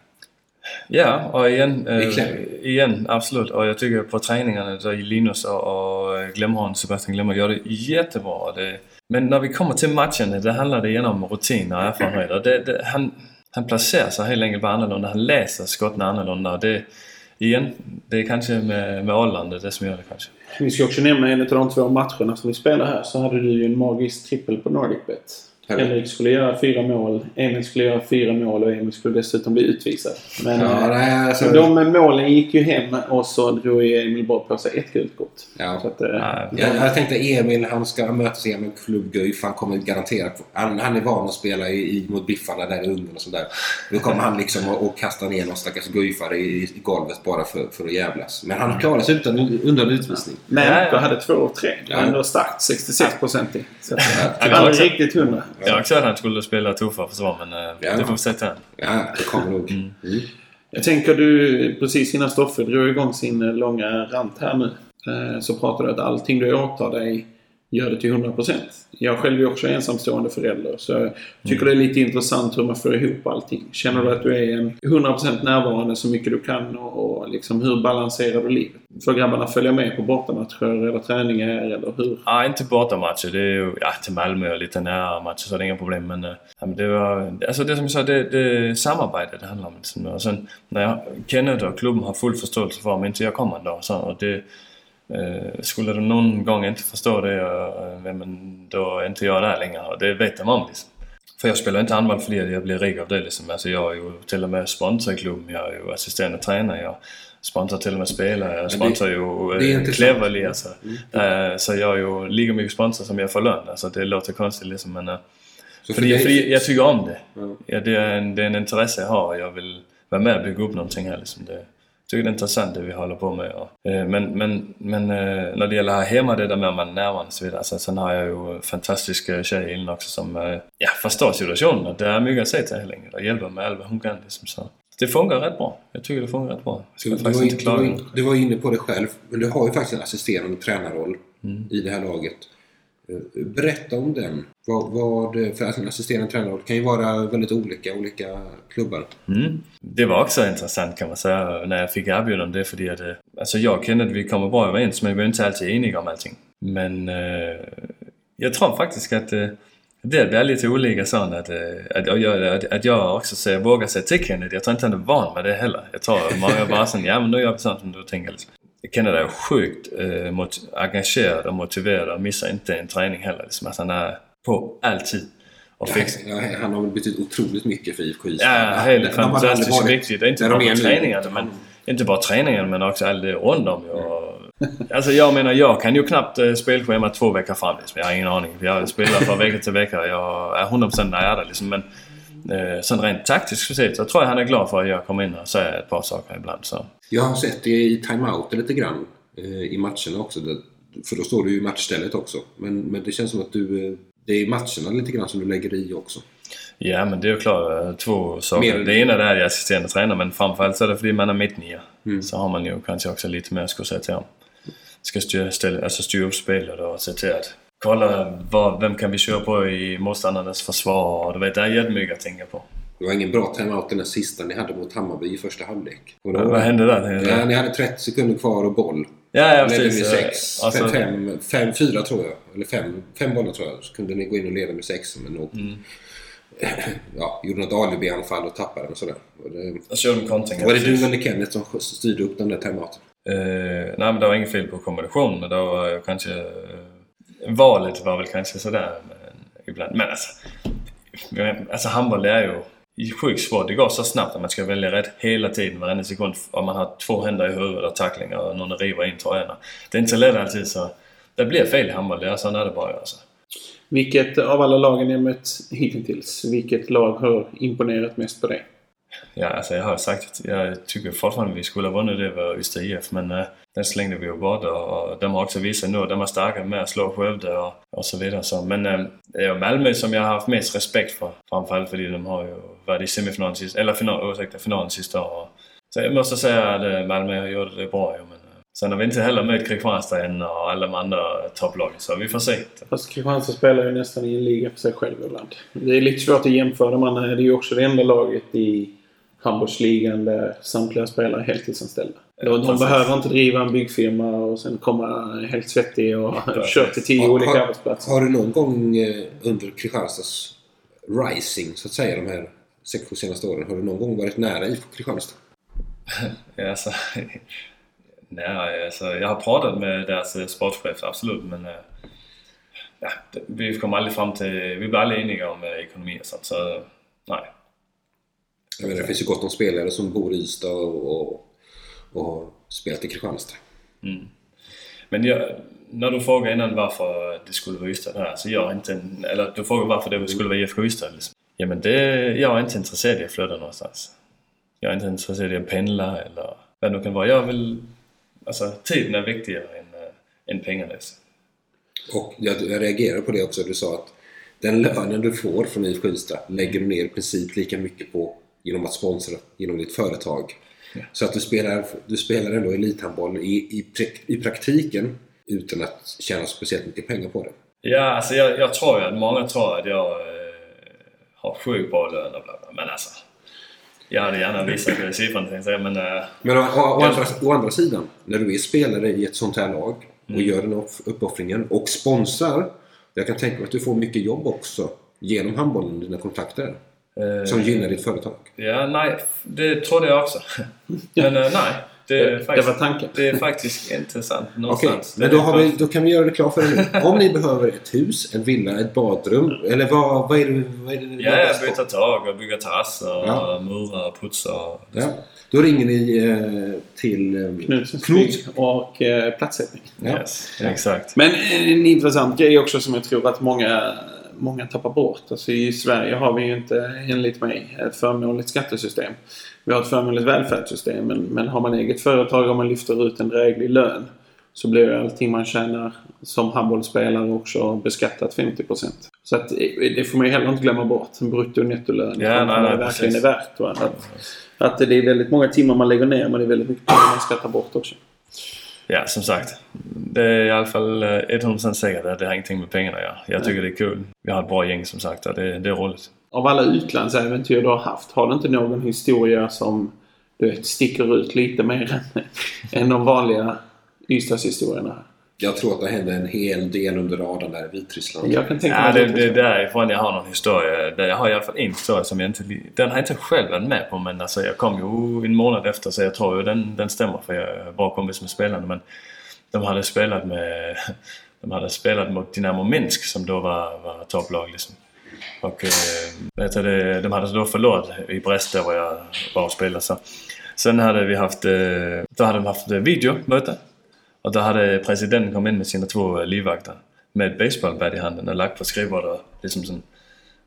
Ja, och igen, eh, igen absolut. Och jag tycker på träningarna där Linus och, och Glemholm, Sebastian Glemholm gör det jättebra. Det, men när vi kommer till matchen, det handlar det igen om rutin och erfarenhet. Och det, det, han, han placerar sig helt enkelt bara annorlunda. Han läser skotten annorlunda. Och Det, igen, det är kanske med, med åldern det är det som gör det kanske. Vi ska också nämna en av de två matcherna som vi spelar här så hade du ju en magisk trippel på NordicBet. Henrik skulle göra fyra mål, Emil skulle göra fyra mål och Emil skulle dessutom bli utvisad. Men Ja, eh, nej, alltså, de målen gick ju hem och så drog ju Emil bara på sig ett gult kort. Ja. Så att, eh, Nej, jag, jag tänkte Emil, han ska möta sig med klubb Guif. Han kommer garanterat... Han, han är van att spela i, i, mot Biffarna där i Ungern och sådär. Då kommer han liksom och, och kasta ner någon stackars Guifare i, i golvet bara för, för att jävlas. Men han klarar sig utan, undan utvisning. Men Ja, ja. jag hade två och tre. Det var Ja. ändå starkt. 66 procent i. Så Ja, aldrig riktigt hundra. Jag också att han skulle spela tuffare försvar men eh, Ja. det får vi se till. Ja, det kommer nog. Mm. Jag tänker du, precis innan Stoffe drog igång sin eh, långa rant här nu. eh, Så pratade du att allting du åtar dig gör det till 100%. Jag själv är också ensamstående förälder så jag tycker det är lite intressant hur man får ihop allting. Känner du att du är en 100% närvarande så mycket du kan och, och liksom hur balanserar du livet? Får grabbarna följa med på bortamatcher eller träningar eller hur? Ja, inte bortamatcher. Det är ju ja, till Malmö och lite nära matcher så det är inga problem. Men, eh, ja, men det var... Alltså det som jag sa, det, det är samarbete det handlar om. Liksom. Och sen när jag, Kenneth och klubben har full förståelse för om inte jag kommer en dag. Så, och det, skulle de någon gång inte förstå det, eh, men då är inte jag där längre. Det vet de om liksom. För jag spelar inte handboll för att jag blir rik av det liksom. Alltså jag är ju till och med sponsor i klubben, jag är ju assisterande tränare, jag sponsrar till och med spelare, jag sponsrar ju det eh. Cleverly alltså. Eh, Så jag är ju lika mycket sponsor som jag får lön. Alltså det låter konstigt liksom men... eh, Så För för dig- jag, tycker om det. Ja. Ja, det, är en, det är en intresse jag har och jag vill vara med och bygga upp någonting här liksom. Det, tycker det är intressant det vi håller på med. Eh, men men, men eh, när det gäller här hemma, det där med att man är närvarande och så vidare. Alltså, sen har jag ju fantastiska tjejer inne också som eh, ja, förstår situationen. och Det är mycket att säga till henne och hjälper med allt vad hon kan. Liksom, så. Det funkar rätt bra. Jag tycker det funkar rätt bra. Du, du, var, in- du, var, in- du var inne på det själv, men du har ju faktiskt en assisterande tränarroll Mm. i det här laget. Eh, berätta om den. Vad, vad, eh, för att en assisterande tränare kan ju vara väldigt olika, olika klubbar. Mm. Det var också intressant kan man säga när jag fick erbjudande det för att eh, alltså jag och Kenneth vi kommer bra överens men vi är inte alltid eniga om allting. Men eh, jag tror faktiskt att eh, det blir lite olika sånt att, att, att, jag, att, att jag också säger, vågar säga till Kenneth. Jag tror inte han är van med det heller. Jag tror många bara sån, ja men nu gör vi sånt som du tänker liksom. Kenneth är sjukt eh, engagerad och motiverad och missar inte en träning heller. Liksom. Alltså, han är på alltid. Och fix, Ja, Han har väl betytt otroligt mycket för IFK Ystad. Ja, helt fantastiskt varit viktigt. Det är inte bara på träningarna, men inte bara träningen men också allt runt om. Och, alltså jag menar, jag kan ju knappt eh, spelschema två veckor fram. Liksom. Jag har ingen aning. Jag spelar från vecka till vecka. Jag är 100% när jag är där liksom. Men eh, sen rent taktiskt sett så tror jag han är glad för att jag kommer in och säger ett par saker ibland. Så. Jag har sett det i timeouten lite grann eh, i matcherna också. För då står du ju i matchstället också. Men, men det känns som att du... eh, Det är i matcherna lite grann som du lägger i också. Ja, men det är ju klart eh, två saker. Mer- Det ena är att assisterande tränare, men framförallt så är det för att man är mittnia. Mm. Så har man ju kanske också lite mer att skulle säga till om. Ska styra, ställa, alltså styra upp spelet och se till att kolla vad, vem kan vi köra på i motståndarnas försvar. Du vet, det är jättemycket att tänka på. Det var ingen bra timeout den där sista ni hade mot Hammarby i första halvlek. Kommer du Vad, hände där? Ja, ni hade 30 sekunder kvar och boll. Ja, ja Ledde med precis. sex, Alltså, fem, fem, fyra tror jag. Eller fem, fem bollar tror jag. Så kunde ni gå in och leda med sex. Men nog, Mm. ja, gjorde något alibi-anfall och tappade och sådär. Och det, jag körde kontring. var det precis. du eller Kenneth som styrde upp den där timeouten? Eh, nej men det var inget fel på kombinationen det var ju kanske... Eh, valet var väl kanske sådär ibland. Men alltså... Alltså handboll är ju sjukt svårt. Det går så snabbt att man ska välja rätt hela tiden, varenda sekund. Om man har två händer i huvudet och tacklingar och någon river in tröjorna. Det är inte så lätt alltid så... Det blir fel i handboll, det är så är det bara alltså. Vilket av alla lagen ni har mött hittills, vilket lag har imponerat mest på dig? Ja, alltså jag har sagt att jag tycker fortfarande vi skulle ha vunnit det över Ystad IF men uh, den slängde vi ju bort och de har också visat nu att de är starka med att slå Skövde och, och så vidare. Så, men uh, det är ju Malmö som jag har haft mest respekt för. Framförallt för de har ju varit i semifinalen sist, eller final, ursäkta, finalen sista år. Så jag måste säga att eh, Malmö har gjort det bra ju men eh, sen har vi inte heller mött Kristianstad än och alla de andra topplagen så vi får se. Fast Kristianstad spelar ju nästan i en liga för sig själv ibland. Det är lite svårt att jämföra. Man det är ju också det enda laget i handbollsligan där samtliga spelare är heltidsanställda. De, de behöver inte driva en byggfirma och sen komma helt svettig och köra till tio Har- olika har- arbetsplatser. Har du någon gång eh, under Kristianstads rising, så att säga, de här sex, sju senaste åren, har du någon gång varit nära IFK Kristianstad? Ja, alltså, nej, alltså, jag har pratat med deras eh, sportchef, absolut, men eh, ja, vi kom aldrig fram till, vi blev aldrig eniga om ekonomi och sånt, så nej. Jag menar, det finns ju gott om spelare som bor i Ystad och, och, och har spelat i Kristianstad. Mm. Men jag, när du frågar innan varför det skulle vara Ystad här, så jag inte, en, eller du frågar varför det skulle vara IFK Ystad liksom. Ja men det, jag är inte intresserad i att flytta någonstans. Jag är inte intresserad i att pendla eller vad det nu kan vara. Jag vill, alltså tiden är viktigare än, äh, än pengarna. Liksom. Och jag, jag reagerar på det också. Du sa att den lönen du får från IFK Ystad lägger du ner i princip lika mycket på genom att sponsra genom ditt företag. Så att du spelar, du spelar ändå elithandboll i, i, i praktiken utan att tjäna speciellt mycket pengar på det. Ja, alltså jag, jag tror ju att många tror att jag eh, har sjukt bra lön och bla bla. Men alltså. Jag hade gärna visat det siffran tänkte jag men... Eh, Men å, å, å, andra, å andra sidan, när du är spelare i ett sånt här lag och Mm. gör den upp, uppoffringen och sponsrar. Jag kan tänka mig att du får mycket jobb också genom handbollen, dina kontakter. Eh, Som gynnar ditt företag. Ja, nej. Det trodde jag också. men eh, nej. Det är, Det, det faktiskt, var tanken. det är faktiskt inte sant Okej, någonstans. men Det då, vi, då kan vi göra det klart för er nu. Om ni behöver ett hus, en villa, ett badrum. Eller vad, vad är det, vad är det Ja, på? byta tak och bygga terrasser Ja. och mura och putsa. Ja. Då ringer ni eh, till eh, Knutsens bygg och eh, platssättning. Ja. Yes, exakt. Men en intressant grej också som jag tror att många, många tappar bort. Alltså I Sverige har vi ju inte, enligt mig, ett förmånligt skattesystem. Vi har ett förmånligt välfärdssystem men, men har man eget företag och man lyfter ut en dräglig lön så blir allting man tjänar som handbollsspelare också beskattat 50%. Så att eh, det får man ju heller inte glömma bort. Brutto och nettolön. Ja, nej, det verkligen är värt. Va? Att, att det är väldigt många timmar man lägger ner men det är väldigt mycket pengar man skattar bort också. Ja, som sagt. Det är i alla fall eh, 100% säkert att det har ingenting med pengarna att göra. Jag tycker det är kul. Vi har ett bra gäng som sagt och det, det är roligt. Av alla utlandsäventyr du har haft, har du inte någon historia som du vet, sticker ut lite mer än, än de vanliga Ystadshistorierna? Jag tror att det hände en hel del under radarn där i Vitryssland. Jag kan tänka Ja, mig det, det är därifrån jag har någon historia. Där Jag har i alla fall en historia som jag inte... Den har jag inte själv varit med på men alltså jag kom ju en månad efter så jag tror ju den, den stämmer för jag är bra kompis med spelarna men de hade spelat med... De hade spelat mot Dynamo Minsk som då var, var topplag liksom. Och eh, vet du, det, de hade då förlorat i Brest där var jag var och spelade så. Sen hade vi haft... Eh, då hade de haft eh, videomöte. Och då hade presidenten kommit in med sina två eh, livvakter med ett baseballbat i handen och lagt på skrivbordet liksom sådan,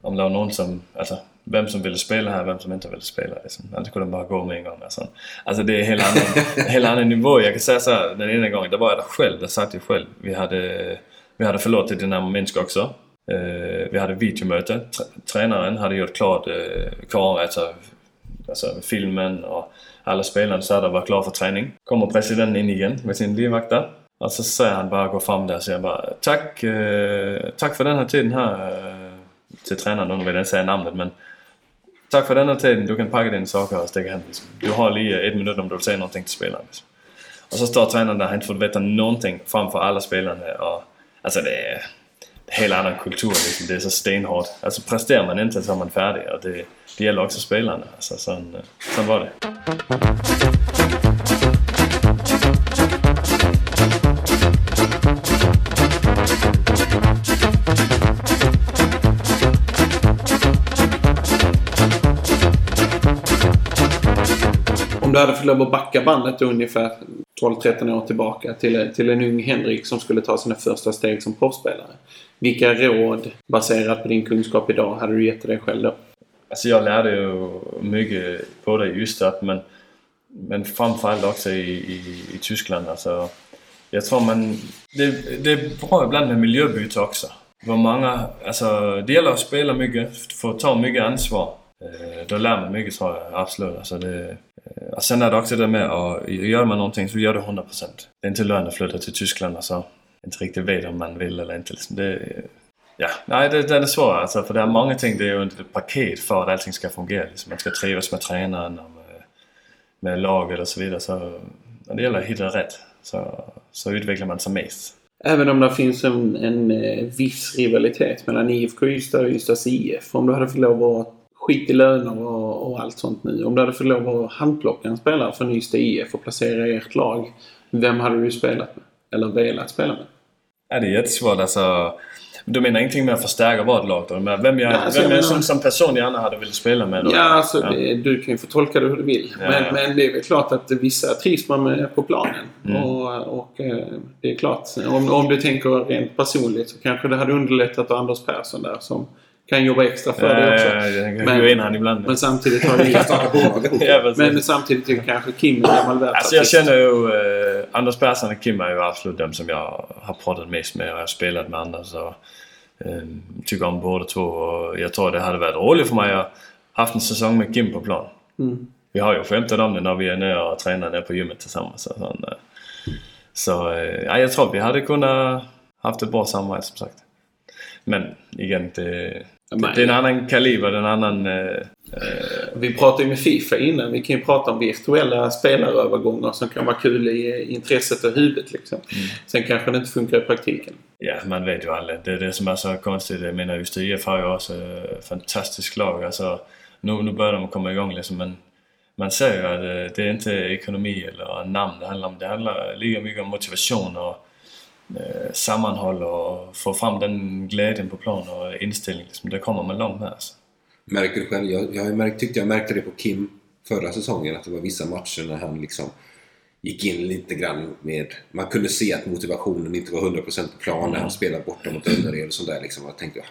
om det var någon som, alltså vem som ville spela här, vem som inte ville spela liksom. Annars skulle de bara gå med en gång. Alltså. alltså det är en helt annan, helt annan nivå. Jag kan säga så här, den ena gången, då var jag där själv, där satt jag själv. Vi hade, vi hade förlåtit till Dynamo Minsk också. Eh, vi hade videomöte. Tr- Tränaren hade gjort klart eh, klar, alltså, alltså filmen och alla spelarna så där var klara för träning. Kommer presidenten in igen med sin livvakt där. Och så säger han bara, gå fram där, och säger bara tack, eh, tack för den här tiden här eh, till tränaren, nu vill jag inte säga namnet men Tack för den här tiden, du kan packa dina saker och sticka hem. Liksom. Du har lige ett minut om du vill säga någonting till spelarna. Liksom. Och så står tränaren där, han har inte fått veta någonting framför alla spelarna. Och, alltså det är helt annan kultur liksom. Det är så stenhårt. Alltså presterar man inte så är man färdig. Och det, det gäller också spelarna. Alltså, sån, øh, sån var det. Om du hade fått lov att backa bandet ungefär 12-13 år tillbaka till, till en ung Henrik som skulle ta sina första steg som proffsspelare. Vilka råd, baserat på din kunskap idag, hade du gett till dig själv då? Alltså jag lärde ju mycket både i Ystad men, men framförallt också i, i, i Tyskland. Alltså, jag tror man... Det, det är bra ibland med miljöbyte också. Vad många, alltså, det gäller att spela mycket, få ta mycket ansvar. Eh, då lär man mycket tror jag, absolut. Alltså det, eh, och sen är det också det med att gör man någonting så gör det 100%. Det är inte lönt att flytta till Tyskland och så inte riktigt vet om man vill eller inte. Liksom det, Ja, nej det, det är svårt alltså för det är många ting, det är ju inte ett paket för att allting ska fungera. Liksom, man ska trivas med tränaren och med, med laget och så vidare. Så när det gäller att hitta rätt så, så utvecklar man sig mest. Även om det finns en, en eh, viss rivalitet mellan IFK Ystad och Ystads IF. Om du hade fått lov att skit i löner och, och allt sånt nu. Om du hade fått lov att handplocka en spelare från Ystad IF och placera i ert lag. Vem hade du spelat med? Eller velat spela med? Ja, det är jättesvårt alltså. Du menar ingenting med att förstärka vårt lag då? Men vem jag, Ja, alltså, vem jag jag som, som person gärna hade velat spela med då? Ja, alltså Ja. Det, du kan ju få tolka det hur du vill. Ja, men, men det är väl klart att vissa trivs man med på planen. Mm. Och, och eh, det är klart, om, om du tänker rent personligt så kanske det hade underlättat att Anders Persson där som kan jobba extra för dig också. Ja, jag kan Men- gå in han ibland. Men samtidigt har vi... Ja, men samtidigt är kanske Kim en gammal. Alltså jag känner ju... Eh, Anders Persson och Kim är ju absolut de som jag har pratat mest med och jag har spelat med Anders och eh, tycker om båda två. Och jag tror det hade varit roligt för mig att haft en säsong med Kim på plan. Mm. Vi har ju skämtat om det när vi är nere och tränar nere på gymmet tillsammans. och sånt, eh. Så ja, jag tror vi hade kunnat haft ett bra samarbete som sagt. Men igen, det, Men- det är en annan kaliber, det är en annan... Eh, Vi pratade ju med Fifa innan. Vi kan ju prata om virtuella spelarövergångar som kan vara kul i intresset och huvudet. Liksom. Sen kanske det inte funkar i praktiken. ja, man vet ju aldrig. Det är det som är så konstigt. Jag menar, just IF har ju också ett fantastiskt lag. Alltså, nu, nu börjar de komma igång liksom, men man ser ju att eh, det är inte ekonomi eller namn det handlar om. Det handlar lika mycket om motivation och eh, sammanhåll och få fram den glädjen på plan och inställning. Liksom. Det kommer man långt med. Alltså. Märker du själv? Jag, jag märkt, tyckte jag märkte det på Kim förra säsongen att det var vissa matcher när han liksom gick in lite grann med... Man kunde se att motivationen inte var 100% på plan när han spelade borta mot Önnered och sådär liksom. Jag tänkte, "Ah,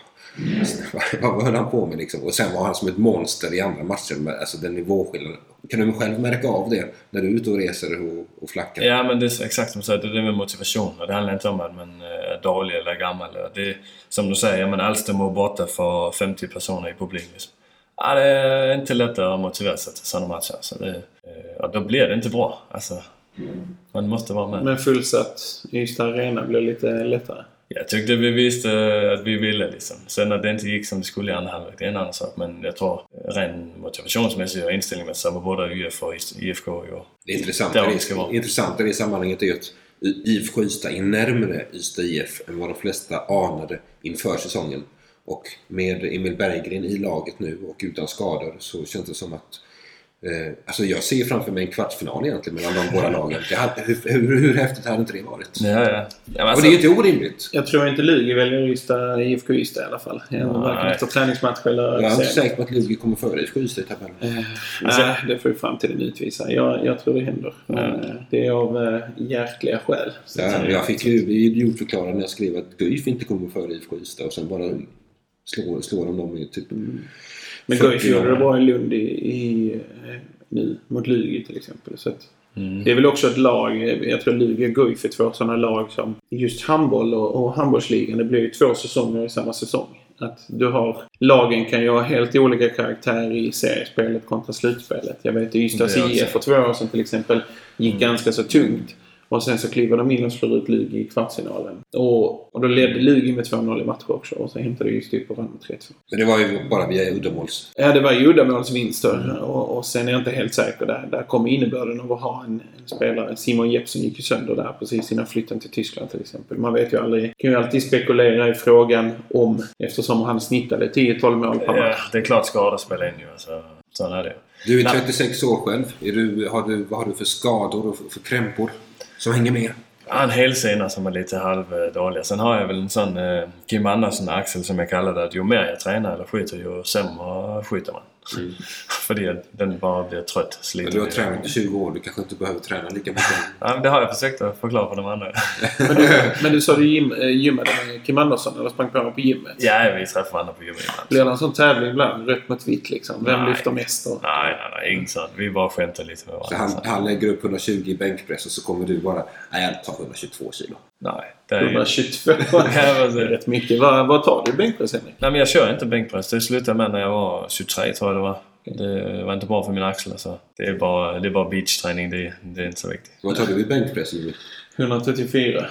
vad, vad höll han på med liksom? Och sen var han som ett monster i andra matcher. med- Alltså den nivåskillnaden. Kan du själv märka av det när du är ute och reser och, och flackar? Ja men det är exakt som du säger, det är med motivation. Och det handlar inte om att man är dålig eller gammal. Det är, som du säger, men var borta för 50 personer i publiken. Liksom. Ja, det är inte lätt att motivera sig till sådana matcher. Så det, eh, och då blir det inte bra. Alltså, man måste vara med. Men fullsatt Ystad Arena blir lite lättare. Jag tyckte vi visste att vi ville liksom. Sen att det inte gick som det skulle i andra halvlek, det är en annan sak. Men jag tror ren motivationsmässigt och inställningsmässigt så var både UF och IFK ju Det intressanta, i det det, intressanta i det sammanhanget är ju att IFK Ystad är närmare Ystad IF än vad de flesta anade inför säsongen. Och med Emil Berggren i laget nu och utan skador så känns det som att eh, Alltså jag ser framför mig en kvartsfinal egentligen mellan de båda lagen. Det hade, hur, hur, hur häftigt hade inte det varit? Ja, ja. ja men Och alltså, det är ju inte orimligt. Jag tror inte Lugi väljer Ystad, IFK Ystad i alla fall. Varken efter träningsmatch eller Jag är inte säker på att Lugi kommer före IFK Ystad i tabellen. Nej, det får ju framtiden utvisa. Jag, jag tror det händer. Men eh, det är av äh, hjärtliga skäl. Ja, jag fick ju bli idiotförklarad när jag skrev att Guif inte kommer före IFK Ystad och sen bara slår, slår de dem i typ... Men 40 Guif gjorde det bra i Lund i, i, eh, nu mot Lugi till exempel. Så att, Mm. Det är väl också ett lag, jag tror Lugi och Guif är två sådana lag som just handboll och, och handbollsligan, det blir ju två säsonger i samma säsong. Att du har, lagen kan ju ha helt olika karaktär i seriespelet kontra slutspelet. Jag vet Ystads är också- IF för två år sedan till exempel gick ganska så tungt. Och sen så kliver de in och slår ut Lugi i kvartsfinalen. Och, och då ledde Lugi med 2-0 i matcher också. Och så hämtade Ystad upp och vann med 3-2. Men det var ju bara via uddamåls... Ja, det var ju uddamålsvinster och, och sen är jag inte helt säker där. Där kom innebörden av att ha en, en spelare. Simon Jeppsson gick ju sönder där precis innan flytten till Tyskland till exempel. Man vet ju aldrig. kan ju alltid spekulera i frågan om eftersom han snittade 10-12 mål per Ja, match. det är klart skador spelar in ju. Alltså, sån är det Du är Nej. 36 år själv. Är du, har du, vad har du för skador och för, krämpor som hänger med? Har en helsena som är lite halvdålig. Sen har jag väl en sån eh, Kim Andersson-axel som jag kallar det. Att ju mer jag tränar eller skjuter ju sämre skjuter man. För att den bara blir trött. Men Sliter. du har tränat i 20 år. Du kanske inte behöver träna lika mycket. Ja, men det har jag försökt att förklara för de andra. Men du, men du sa du gym, eh, gymmade med Kim Andersson eller sprang på honom på gymmet? ja, vi träffar varandra på gymmet ibland. Blir det en sån tävling ibland? Rött mot vitt liksom? Vem Nej. lyfter mest? Och... Nej, nej, nej. Inget sånt. Vi bara skämtar lite med Så varandra. han, han lägger upp 120 i bänkpress och så kommer du bara... Nej, jag tar 122 kilo. Nej, det är ju... 122. Ja, vad det är rätt mycket. Vad, vad tar du i bänkpress Henrik? Nej men jag kör inte bänkpress. Det slutade med när jag var 23 tror jag det var. Det var inte bra för min axel alltså. Det är bara, det är bara beachträning. Det, det är inte så viktigt. Vad tar du i bänkpress Jimmy? 134.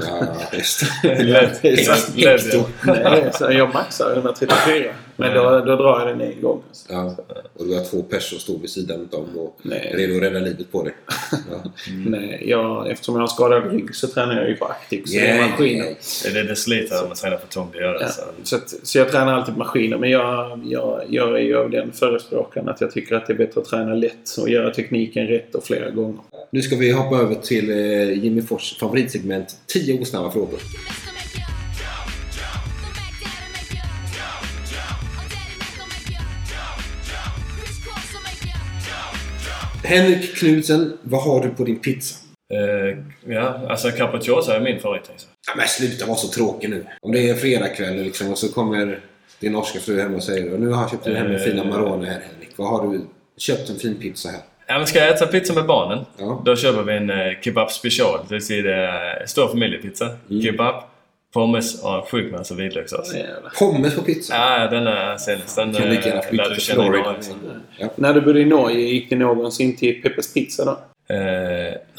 Ja, visst. Lätt. Så Lätt, så jag maxar 134. Men då, då drar jag den en gång. Alltså. Ja, och du har två personer som står vid sidan om och Nej. är redo att rädda livet på dig. Ja. Nej, jag, eftersom jag har skadad rygg så tränar jag ju på Actic. Så det är Yeah, maskiner. yeah. Det, det, det sliter om man tränar för tungt. Det gör det. Ja, Så. så, att, så jag tränar alltid på maskiner. Men jag, jag, jag är ju av den förespråkaren att jag tycker att det är bättre att träna lätt och göra tekniken rätt och flera gånger. Nu ska vi hoppa över till eh, Jimmy Fors favoritsegment 10 osnabba frågor. Henrik Knudsen, vad har du på din pizza? Eh, ja, alltså capricciosa är min favorit. Alltså. Ja, men sluta vara så tråkig nu. Om det är fredagkväll liksom, och så kommer din norska fru hem och säger nu har jag köpt hem en fina Marone här Henrik. Vad har du köpt en fin pizza här? Ja, men ska jag äta pizza med barnen, Ja. då köper vi en eh, kebab special. Det vill säga det är stor familjepizza. Mm. Kebab, pommes och en sjuk massa vitlökssås. Pommes på pizza? Ja, den är senast. Den Kan lika gärna eh, flytta du till Florida. Ja. När du bodde i Norge, gick ni någonsin till Peppes Pizza då? Eh,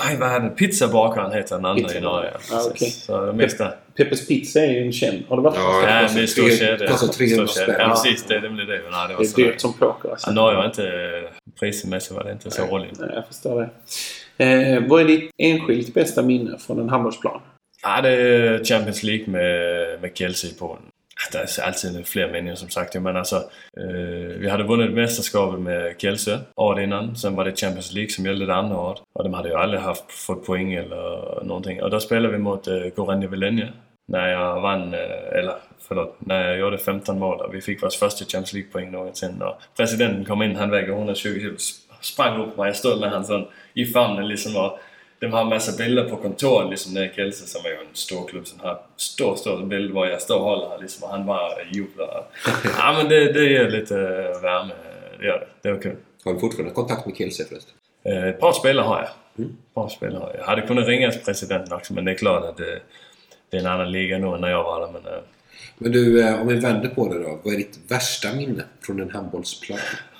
nej, vad är det? Pizzabakaren heter den andra i Norge. Ja. Så det mesta... Peppers Pizza är ju en känd. Har du varit Ja, där? Ja, det är stor tre- kedja. kostar 300 Stor kedja. spänn. Ja, precis. Det, det blir det. Nej, det var Det är sådär. dyrt som poker alltså. Ja, Norge var inte... Prismässigt var det inte så roligt. Nej, Jag förstår det. Eh, vad är ditt enskilt bästa minne från en handbollsplan? Ja, det är Champions League med, med Chelsea i Polen. Det är alltid fler meningar som sagt. Men alltså, eh, vi hade vunnit mästerskapet med Kielce året innan. Sen var det Champions League som gällde det andra året. Och de hade ju aldrig haft, fått poäng eller någonting. Och då spelade vi mot eh, øh, Gorenje Velenje. När jag vann, eh, øh, eller förlåt, när jag gjorde 15 mål och vi fick vår första Champions League-poäng någonsin. Och presidenten kom in, han väger 120 kilo, sprang upp mig. Jag stod med han sån i famnen liksom och de har massa bilder på kontoret liksom i Kielce som är ju en stor klubb som har stor, stor bild var jag står och håller liksom och han bara jublar. ja men det, det ger lite värme, det gör det. Det var kul. Har du fortfarande kontakt med Kielce förresten? Eh, Ett par spelare har jag. Ett par spelare har jag. Jag hade kunnat ringa presidenten också men det är klart att det, det är en annan liga nu än när jag var där. Men, eh, Men du, eh, om vi vänder på det då. Vad är ditt värsta minne från en handbollsplan?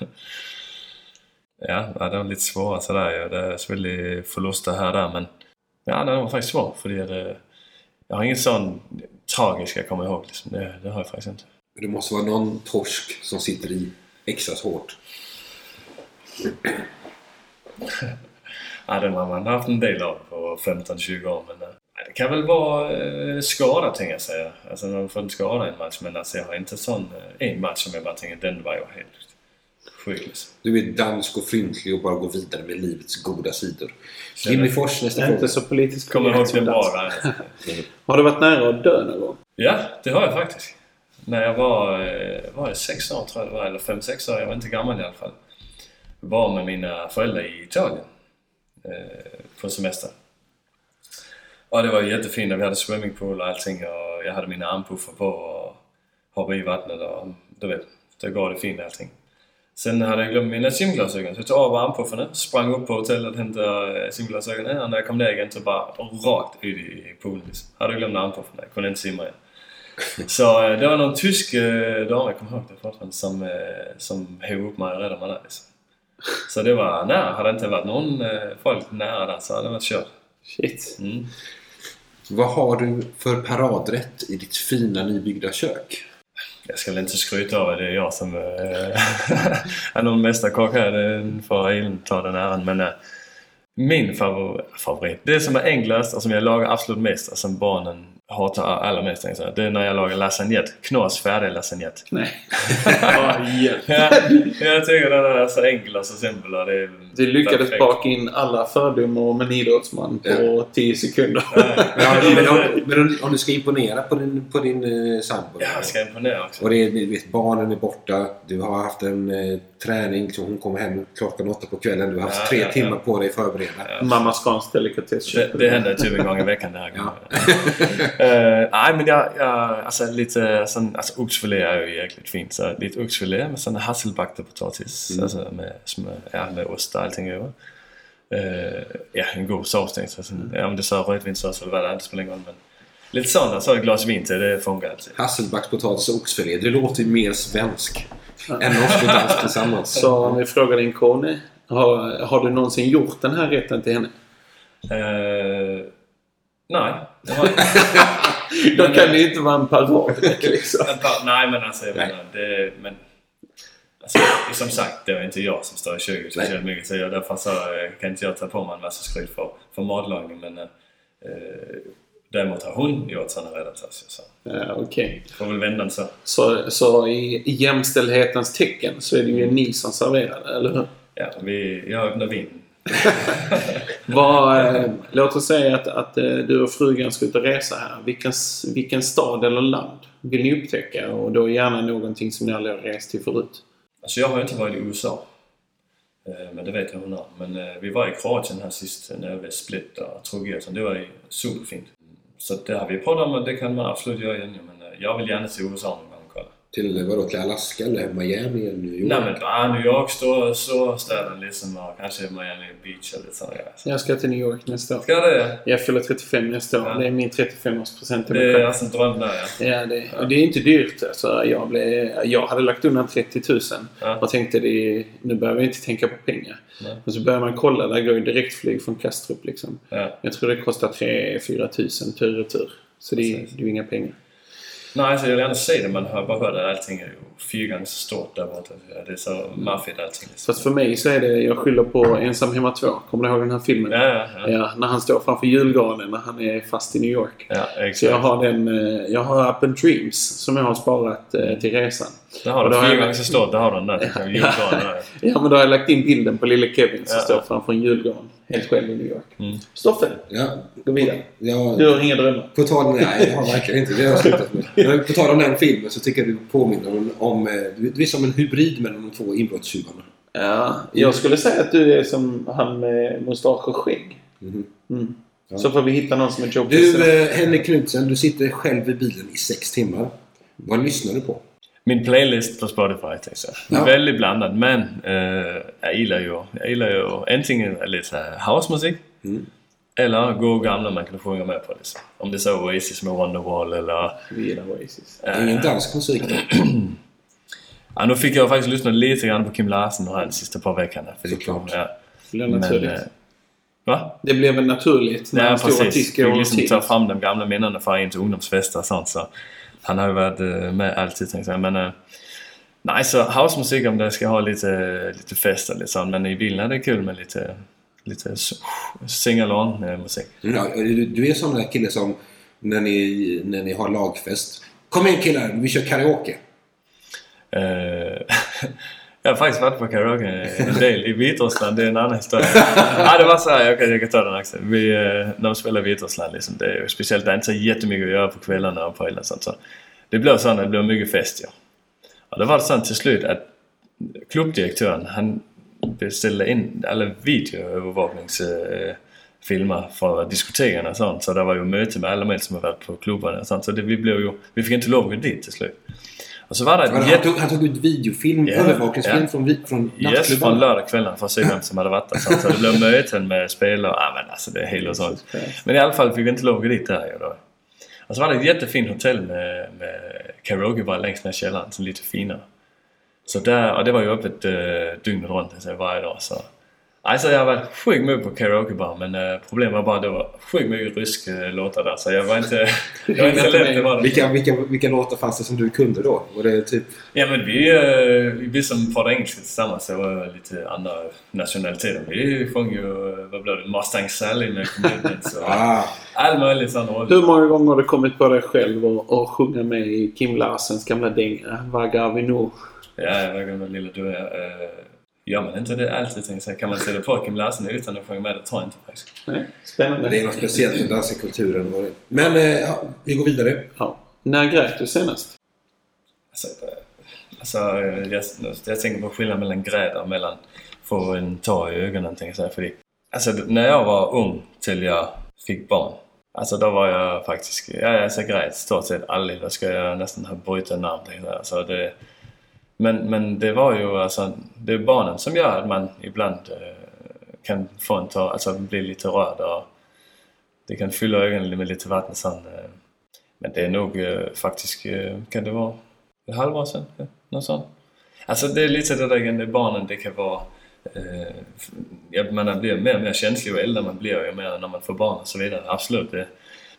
ja, det var lite svårare sådär. Ja. Det är selvfølgelig förluster här och där men ja, det var faktiskt svårt för det, jag har ingen sån tragisk jag kommer ihåg. Liksom. Det, det har jag faktiskt inte. Det måste vara någon torsk som sitter i extra hårt. Ja, den har man haft en del av på 15-20 år. Men eh, det kan väl vara eh, skada, tänker jag säga. Alltså man får en skada i en match. Men alltså, jag har inte sån en match som jag bara tänker den var ju helt sjuk. Liksom. Du är dansk och fryntlig och bara går vidare med livets goda sidor. Jimmy Fors, nästa är inte fråga. så politiskt Kommer ihåg korrekt till där. Har du varit nära att dö någon gång? Ja, det har jag faktiskt. När jag var, eh, var jag sex år tror jag det var, eller fem, sex år. Jag var inte gammal i alla fall. Var med mina föräldrar i Italien. Eh, på semester. Och det var jättefint. Vi hade swimmingpool och allting och jag hade mina armpuffar på och hoppade i vattnet och du vet, då går det fint allting. Sen hade jag glömt mina simglasögon så jag tog av armpuffarna, sprang upp på hotellet, hämtade eh, simglasögonen och när jag kom ner igen så bara rakt ut i poolen liksom. Hade glömt armpuffarna, kunde inte simma igen. Så eh, det var någon tysk eh, dam, jag kommer ihåg det fortfarande, som, som höll upp mig och räddade mig där liksom. Så det var nära. Hade det inte varit någon folk nära där så hade det varit kört. Shit. Mm. Vad har du för paradrätt i ditt fina nybyggda kök? Jag ska väl inte skryta över det är jag som äh, är någon mästerkock här. Det får Elin ta den äran. Men äh, min favor favorit, det som är enklast och som jag lagar absolut mest och som barnen hatar allra mest, tänkte jag, det är när jag lagar lasagnette. Knas färdig lasagnette. Nej. Ja. Ja, jag tycker den är så enkel och så simpel. Och det är Du lyckades perfekt. baka in alla fördomar om en idrottsman på 10 sekunder. Ja, men om, men om, om du ska imponera på din, på din eh, sambo. Ja, jag ska imponera också. Och det är, barnen är borta. Du har haft en eh, träning. Så hon kommer hem klockan åtta på kvällen. Du har haft Ja, tre ja, ja. timmar på dig att förbereda. Mamma Scans delikatesskök. Det, det händer typ en gång i veckan det här. Eh, nej men jag, jag, alltså lite sån, alltså oxfilé är ju jäkligt fint. Så lite oxfilé med sån hasselbackad potatis. Alltså med, smör, ja, med ost och allting över. Eh, ja, en god sås tänkte jag. Sen, ja, om det är så rödvinssås eller vad det är, det spelar ingen roll. Men lite sådana, så ett glas vin till, det funkar alltid. Hasselbackspotatis och oxfilé. Det låter ju mer svensk än norsk och dansk tillsammans. Så om vi frågar din kone. Har, har du någonsin gjort den här rätten till henne? Eh, nej, det har jag inte. Då kan det ju inte vara en paradrätt liksom. Nej men alltså jag menar, det, men, alltså, som sagt, det är inte jag som står i köket speciellt mycket så jag, därför så eh, kan inte jag ta på mig en massa skryt för, för matlagning men eh, däremot har hon gjort sådana till oss. Så Ja, Okej. får väl vända så. Så, så i jämställdhetens tecken så är det ju ni som serverar eller hur? Ja, vi, jag öppnar vin. Vad, eh, låt oss säga att, att eh, du och frugan ska ut och resa här. Vilken, vilken stad eller land vill ni upptäcka? Och då gärna någonting som ni aldrig har rest till förut. Alltså jag har inte varit i USA. Eh, Men det vet jag hon har. Men eh, vi var i Kroatien här sist när vi Split och så Det var superfint. Så det har vi pratat om och det kan man absolut göra igen. Men jag vill gärna till USA nu. Till vadå? Till Alaska eller Miami eller New York? Nej men ah, New York, stora, stora städer liksom och kanske Miami Beach eller sådana grejer. Jag ska till New York nästa år. Ska det? Jag fyller 35 nästa år. Ja. Det är min 35-årspresent till Det mig är själv. alltså en dröm där ja. Ja, det, och det är inte dyrt. Alltså, jag, blev, jag hade lagt undan 30 000 Ja. och tänkte det, nu behöver jag inte tänka på pengar. Nej. Men så börjar man kolla. Där går ju direktflyg från Kastrup. Liksom. ja. Jag tror det kostar 3-4 tusen tur och retur. Så det, är- det är ju inga pengar. Nej, alltså jag vill gärna se det. Man hör bara hört att allting är ju fyra gånger så stort där borta. Det är så maffigt allting. Liksom. Fast för mig så är det, jag skyller på Ensam Hemma 2. Kommer du ihåg den här filmen? Ja, ja, ja. Ja, när han står framför julgranen när han är fast i New York. ja Så jag exakt. har den, eh, jag har and Dreams som jag har sparat eh, till resan. Där har du fyra gånger så stort. Där har du den där. Ja. Julgranen där. Ja, men då har jag lagt in bilden på lille Kevin som Ja. står framför en julgran. Helt själv i New York. Mm. Stoffe, Ja, gå vidare. ja, Du har inga drömmar. På tal nej, jag har verkligen inte. Det har jag slutat med. Men på tal om den filmen så tycker jag du påminner om, om eh, du är som en hybrid mellan de två inbrottstjuvarna. Ja, jag skulle säga att du är som han med mustasch och skägg. Mhm. Mm. Ja. Så får vi hitta någon som är Joe Du, eh, Henrik Knutsen, du sitter själv i bilen i sex timmar. Vad lyssnar du på? Min playlist på Spotify tänkte jag. Ja. Väldigt blandad men eh, jag gillar ju, jag gillar ju antingen lite housemusik Mm. eller gå gamla man kan sjunga med på. Liksom. Om det är så Oasis med Wonderwall eller... Vi gillar Oasis. eh, Ingen dansk musik ja, nu fick jag faktiskt lyssna lite grann på Kim Larsen och hans sista par veckorna. Det Såklart. ja. Det blir naturligt. eh, va? det blev väl naturligt när Ja en stor artist går över liksom tid. ta fram de gamla minnena för in till ungdomsfester och sånt. Så han har ju varit eh, med alltid tänkte jag. Men, eh, nej, så housemusik om det ska ha lite, lite fest och lite sånt. Men i bilen är det kul med lite, lite sing-along eh, musik. Ja, du, du är sån där kille som när ni, när ni har lagfest. Kom igen killar, vi kör karaoke. Jag har faktiskt varit på karaoke en del i Vitryssland, det är en annan historia. ja, det var så här, jag kan, jag kan ta den också. Vi, eh, när vi spelar i Vitryssland, liksom, det är ju speciellt, det är inte så jättemycket att göra på kvällarna och på helgen. sånt, Så det blev så det blev mycket fest. Ja. Och då var det så till slut att klubbdirektören, han beställde in alla videoövervakningsfilmer för diskoteken och sånt. Så det var ju möte med alla män som har varit på klubbarna och sånt. Så det, vi, blev ju, vi fick inte lov att gå dit till slut. Och så var det Han, jätte- tog, han tog ut videofilm, Ja, övervakningsfilm ja. från, från Yes, från lördagskvällen för att se vem som hade varit där. Så det blev möten med spelare. Ja men alltså det är helt och sånt. Men i alla fall fick vi inte lov att gå dit där då. Och så var det ett jättefint hotell med, med karaoke bara längst ner i källaren, så lite finare. Så där, och det var ju öppet eh, dygnet runt alltså, varje dag. Så. Alltså jag var sjukt mycket på karaokebar men eh, problemet var bara att det var sjukt mycket rysk eh, låtar där så jag var inte... Det var inte lätt det var det. Vilka, vilka, vilka låtar fanns det som du kunde då? Var det typ... Ja men vi, eh, vi som pratade engelska tillsammans, det var lite andra nationaliteter. Vi sjöng ju, eh, vad blev det, Mustang Sally med Commitments och Ah, all möjlig sån roll. Hur många gånger har du kommit på dig själv och, och sjunga med i Kim Larsens gamla dänga Vagar vi nu? Ja, jag var gammal lilla du är. Eh, gör man inte det alltid tänkte jag. Kan man sätta på Kim Larsen utan att sjunga med? Det jag inte faktiskt. Nej, spännande. det är något speciellt med danska kulturen. och- Men eh, ja, vi går vidare. Ja. När grät du senast? Alltså, eh, alltså eh, jag, jag tänker på skillnaden mellan gräda och mellan få en tår i ögonen tänker jag säga. För alltså när jag var ung till jag fick barn. Alltså då var jag faktiskt, ja alltså, jag grät stort sett aldrig. Då ska jag nästan ha brutit en arm tänkte jag. Alltså, det, men, men det var ju alltså, det är barnen som gör att man ibland eh, kan få en tår, alltså bli lite rörd och det kan fylla ögonen med lite vatten sen. Eh. Men det är nog eh, faktiskt, eh, kan det vara ett halvår sedan? Ja, något sånt. Alltså det är lite det där igen, barnen, det kan vara eh, man blir mer och mer känslig och äldre man blir ju mer när man får barn och så vidare. Absolut. Det,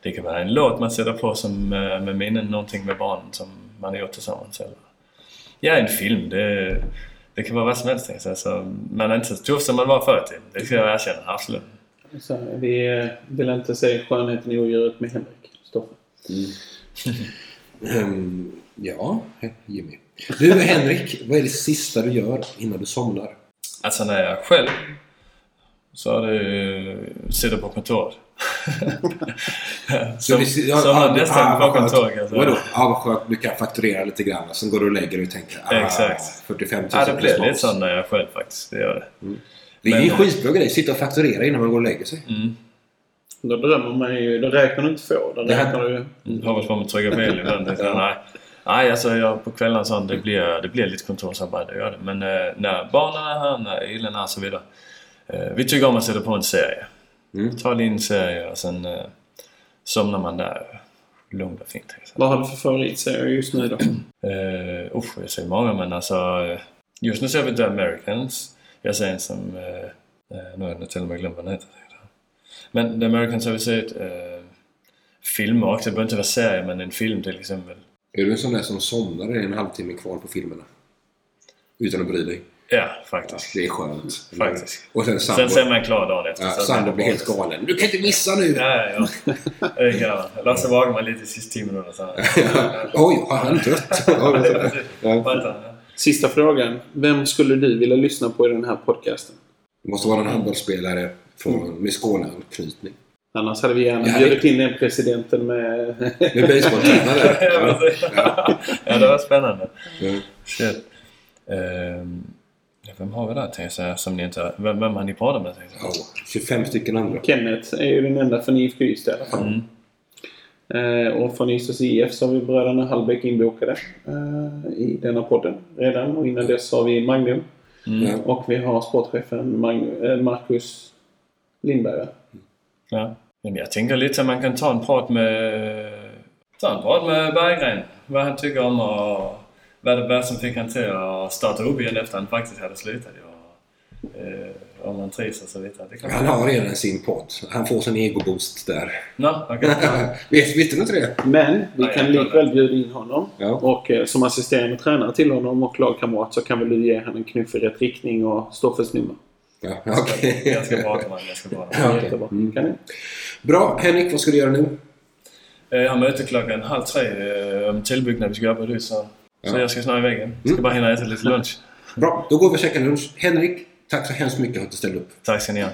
det kan vara en låt man sätter på som eh, med minnen, någonting med barnen som man har gjort tillsammans. Eller, ja, en film. Det, det kan vara vad som helst. tänkte jag säga. Så man är inte så tuff som man var förr tiden. Det ska jag erkänna, absolut. Så, vi eh, vill inte se skönheten i odjuret med Henrik. Stoffe. Ehm, ja, Jimmy. Du Henrik, vad är det sista du gör innan du somnar? Alltså när jag är själv så är det sitta på kontor. som, som ja, man nästan ah, på kan jag säga. Vadå? Ja, vad skönt. Du kan fakturera lite grann. Sen går du och lägger dig och tänker ah, Exakt. 45 000 Ja, det blir lite så när jag själv faktiskt. Det gör det. Det är ju en skitbra grej. Sitta och fakturera innan man går och lägger sig. Mm. Då drömmer man ju. Då räknar du inte få. Då Det här- räknar du... Mm. Hoppas på att trycka fel ibland. jag, Nej. Nej, alltså jag, på kvällarna sånt, det blir, det blir lite kontorsarbete, gör det. Men eh, när barnen är här, när Elin är här och så vidare. Eh, vi tycker om att sätta på en serie. Mm. Ta in en serie och sen eh, somnar man där lugnt och fint. Liksom. Vad har du för favoritserier just nu då? Uh, usch, jag säger många men alltså... eh, Just nu ser vi The Americans. Jag ser en som... Uh, nu har jag till och med glömt vad den heter. Men The Americans har vi sett. Uh, filmer också. Det behöver inte vara serier men en film till exempel. Är du en sån där som somnar en halvtimme kvar på filmerna? Utan att bry dig? Ja, faktiskt. Det är skönt. Faktiskt. Och sen Sen Sandro, ser man klar dagen efter. ja, Sandro blir helt galen. Du kan inte missa nu! Ja, ja. ja. Är. Lasse Wagerman lite i sista tio minuter. så. Oj, har han dött? Ja. Sista frågan. Vem skulle du vilja lyssna på i den här podcasten? Det måste vara en handbollsspelare från, med Skåneanknytning. Annars hade vi gärna Ja, bjudit in den presidenten med... Med basebolltränare. Ja, ja, det var spännande. Ja. Shit. Ja, vem har vi där tänkte jag säga som ni inte... Vem, vem har ni pratat med tänkte jag Ja, 25 stycken andra. Kenneth är ju den enda från IFK Ystad i alla fall. Mm. Eh, och från Ystads IF så har vi bröderna Hallbäck inbokade eh, i denna podden redan. Och innan dess har vi Magnum. Mm. Och vi har sportchefen Mag- eh, Marcus Lindberg. va? Ja. Men jag tänker lite att man kan ta en prat med... Ta en prat med Berggren. Vad han tycker om och var som fick han till att starta upp igen efter han faktiskt hade slutat. Och, eh, om han trivs och så vidare. Han har redan sin podd. Han får sin egoboost där. Nå, okej. Vet, visste du inte det? Men vi Nej, kan likväl bjuda in honom. Ja. Och eh, som assisterande tränare till honom och lagkamrat så kan väl du ge honom en knuff i rätt riktning och Stoffes nummer. Ja, okej. Jag ska prata med honom. Jag ska prata med Ja, honom. okej. Jättebra. Mm. Kan ni? Bra. Henrik, vad ska du göra nu? Eh, Jag har möte klockan halv tre eh, om tillbyggnad vi ska göra på det så, så Ja. jag ska snart iväg igen. Ska Mm. bara hinna äta lite lunch. Bra, då går vi och käkar lunch. Henrik, tack så hemskt mycket för att du ställde upp. Tack ska ni ha.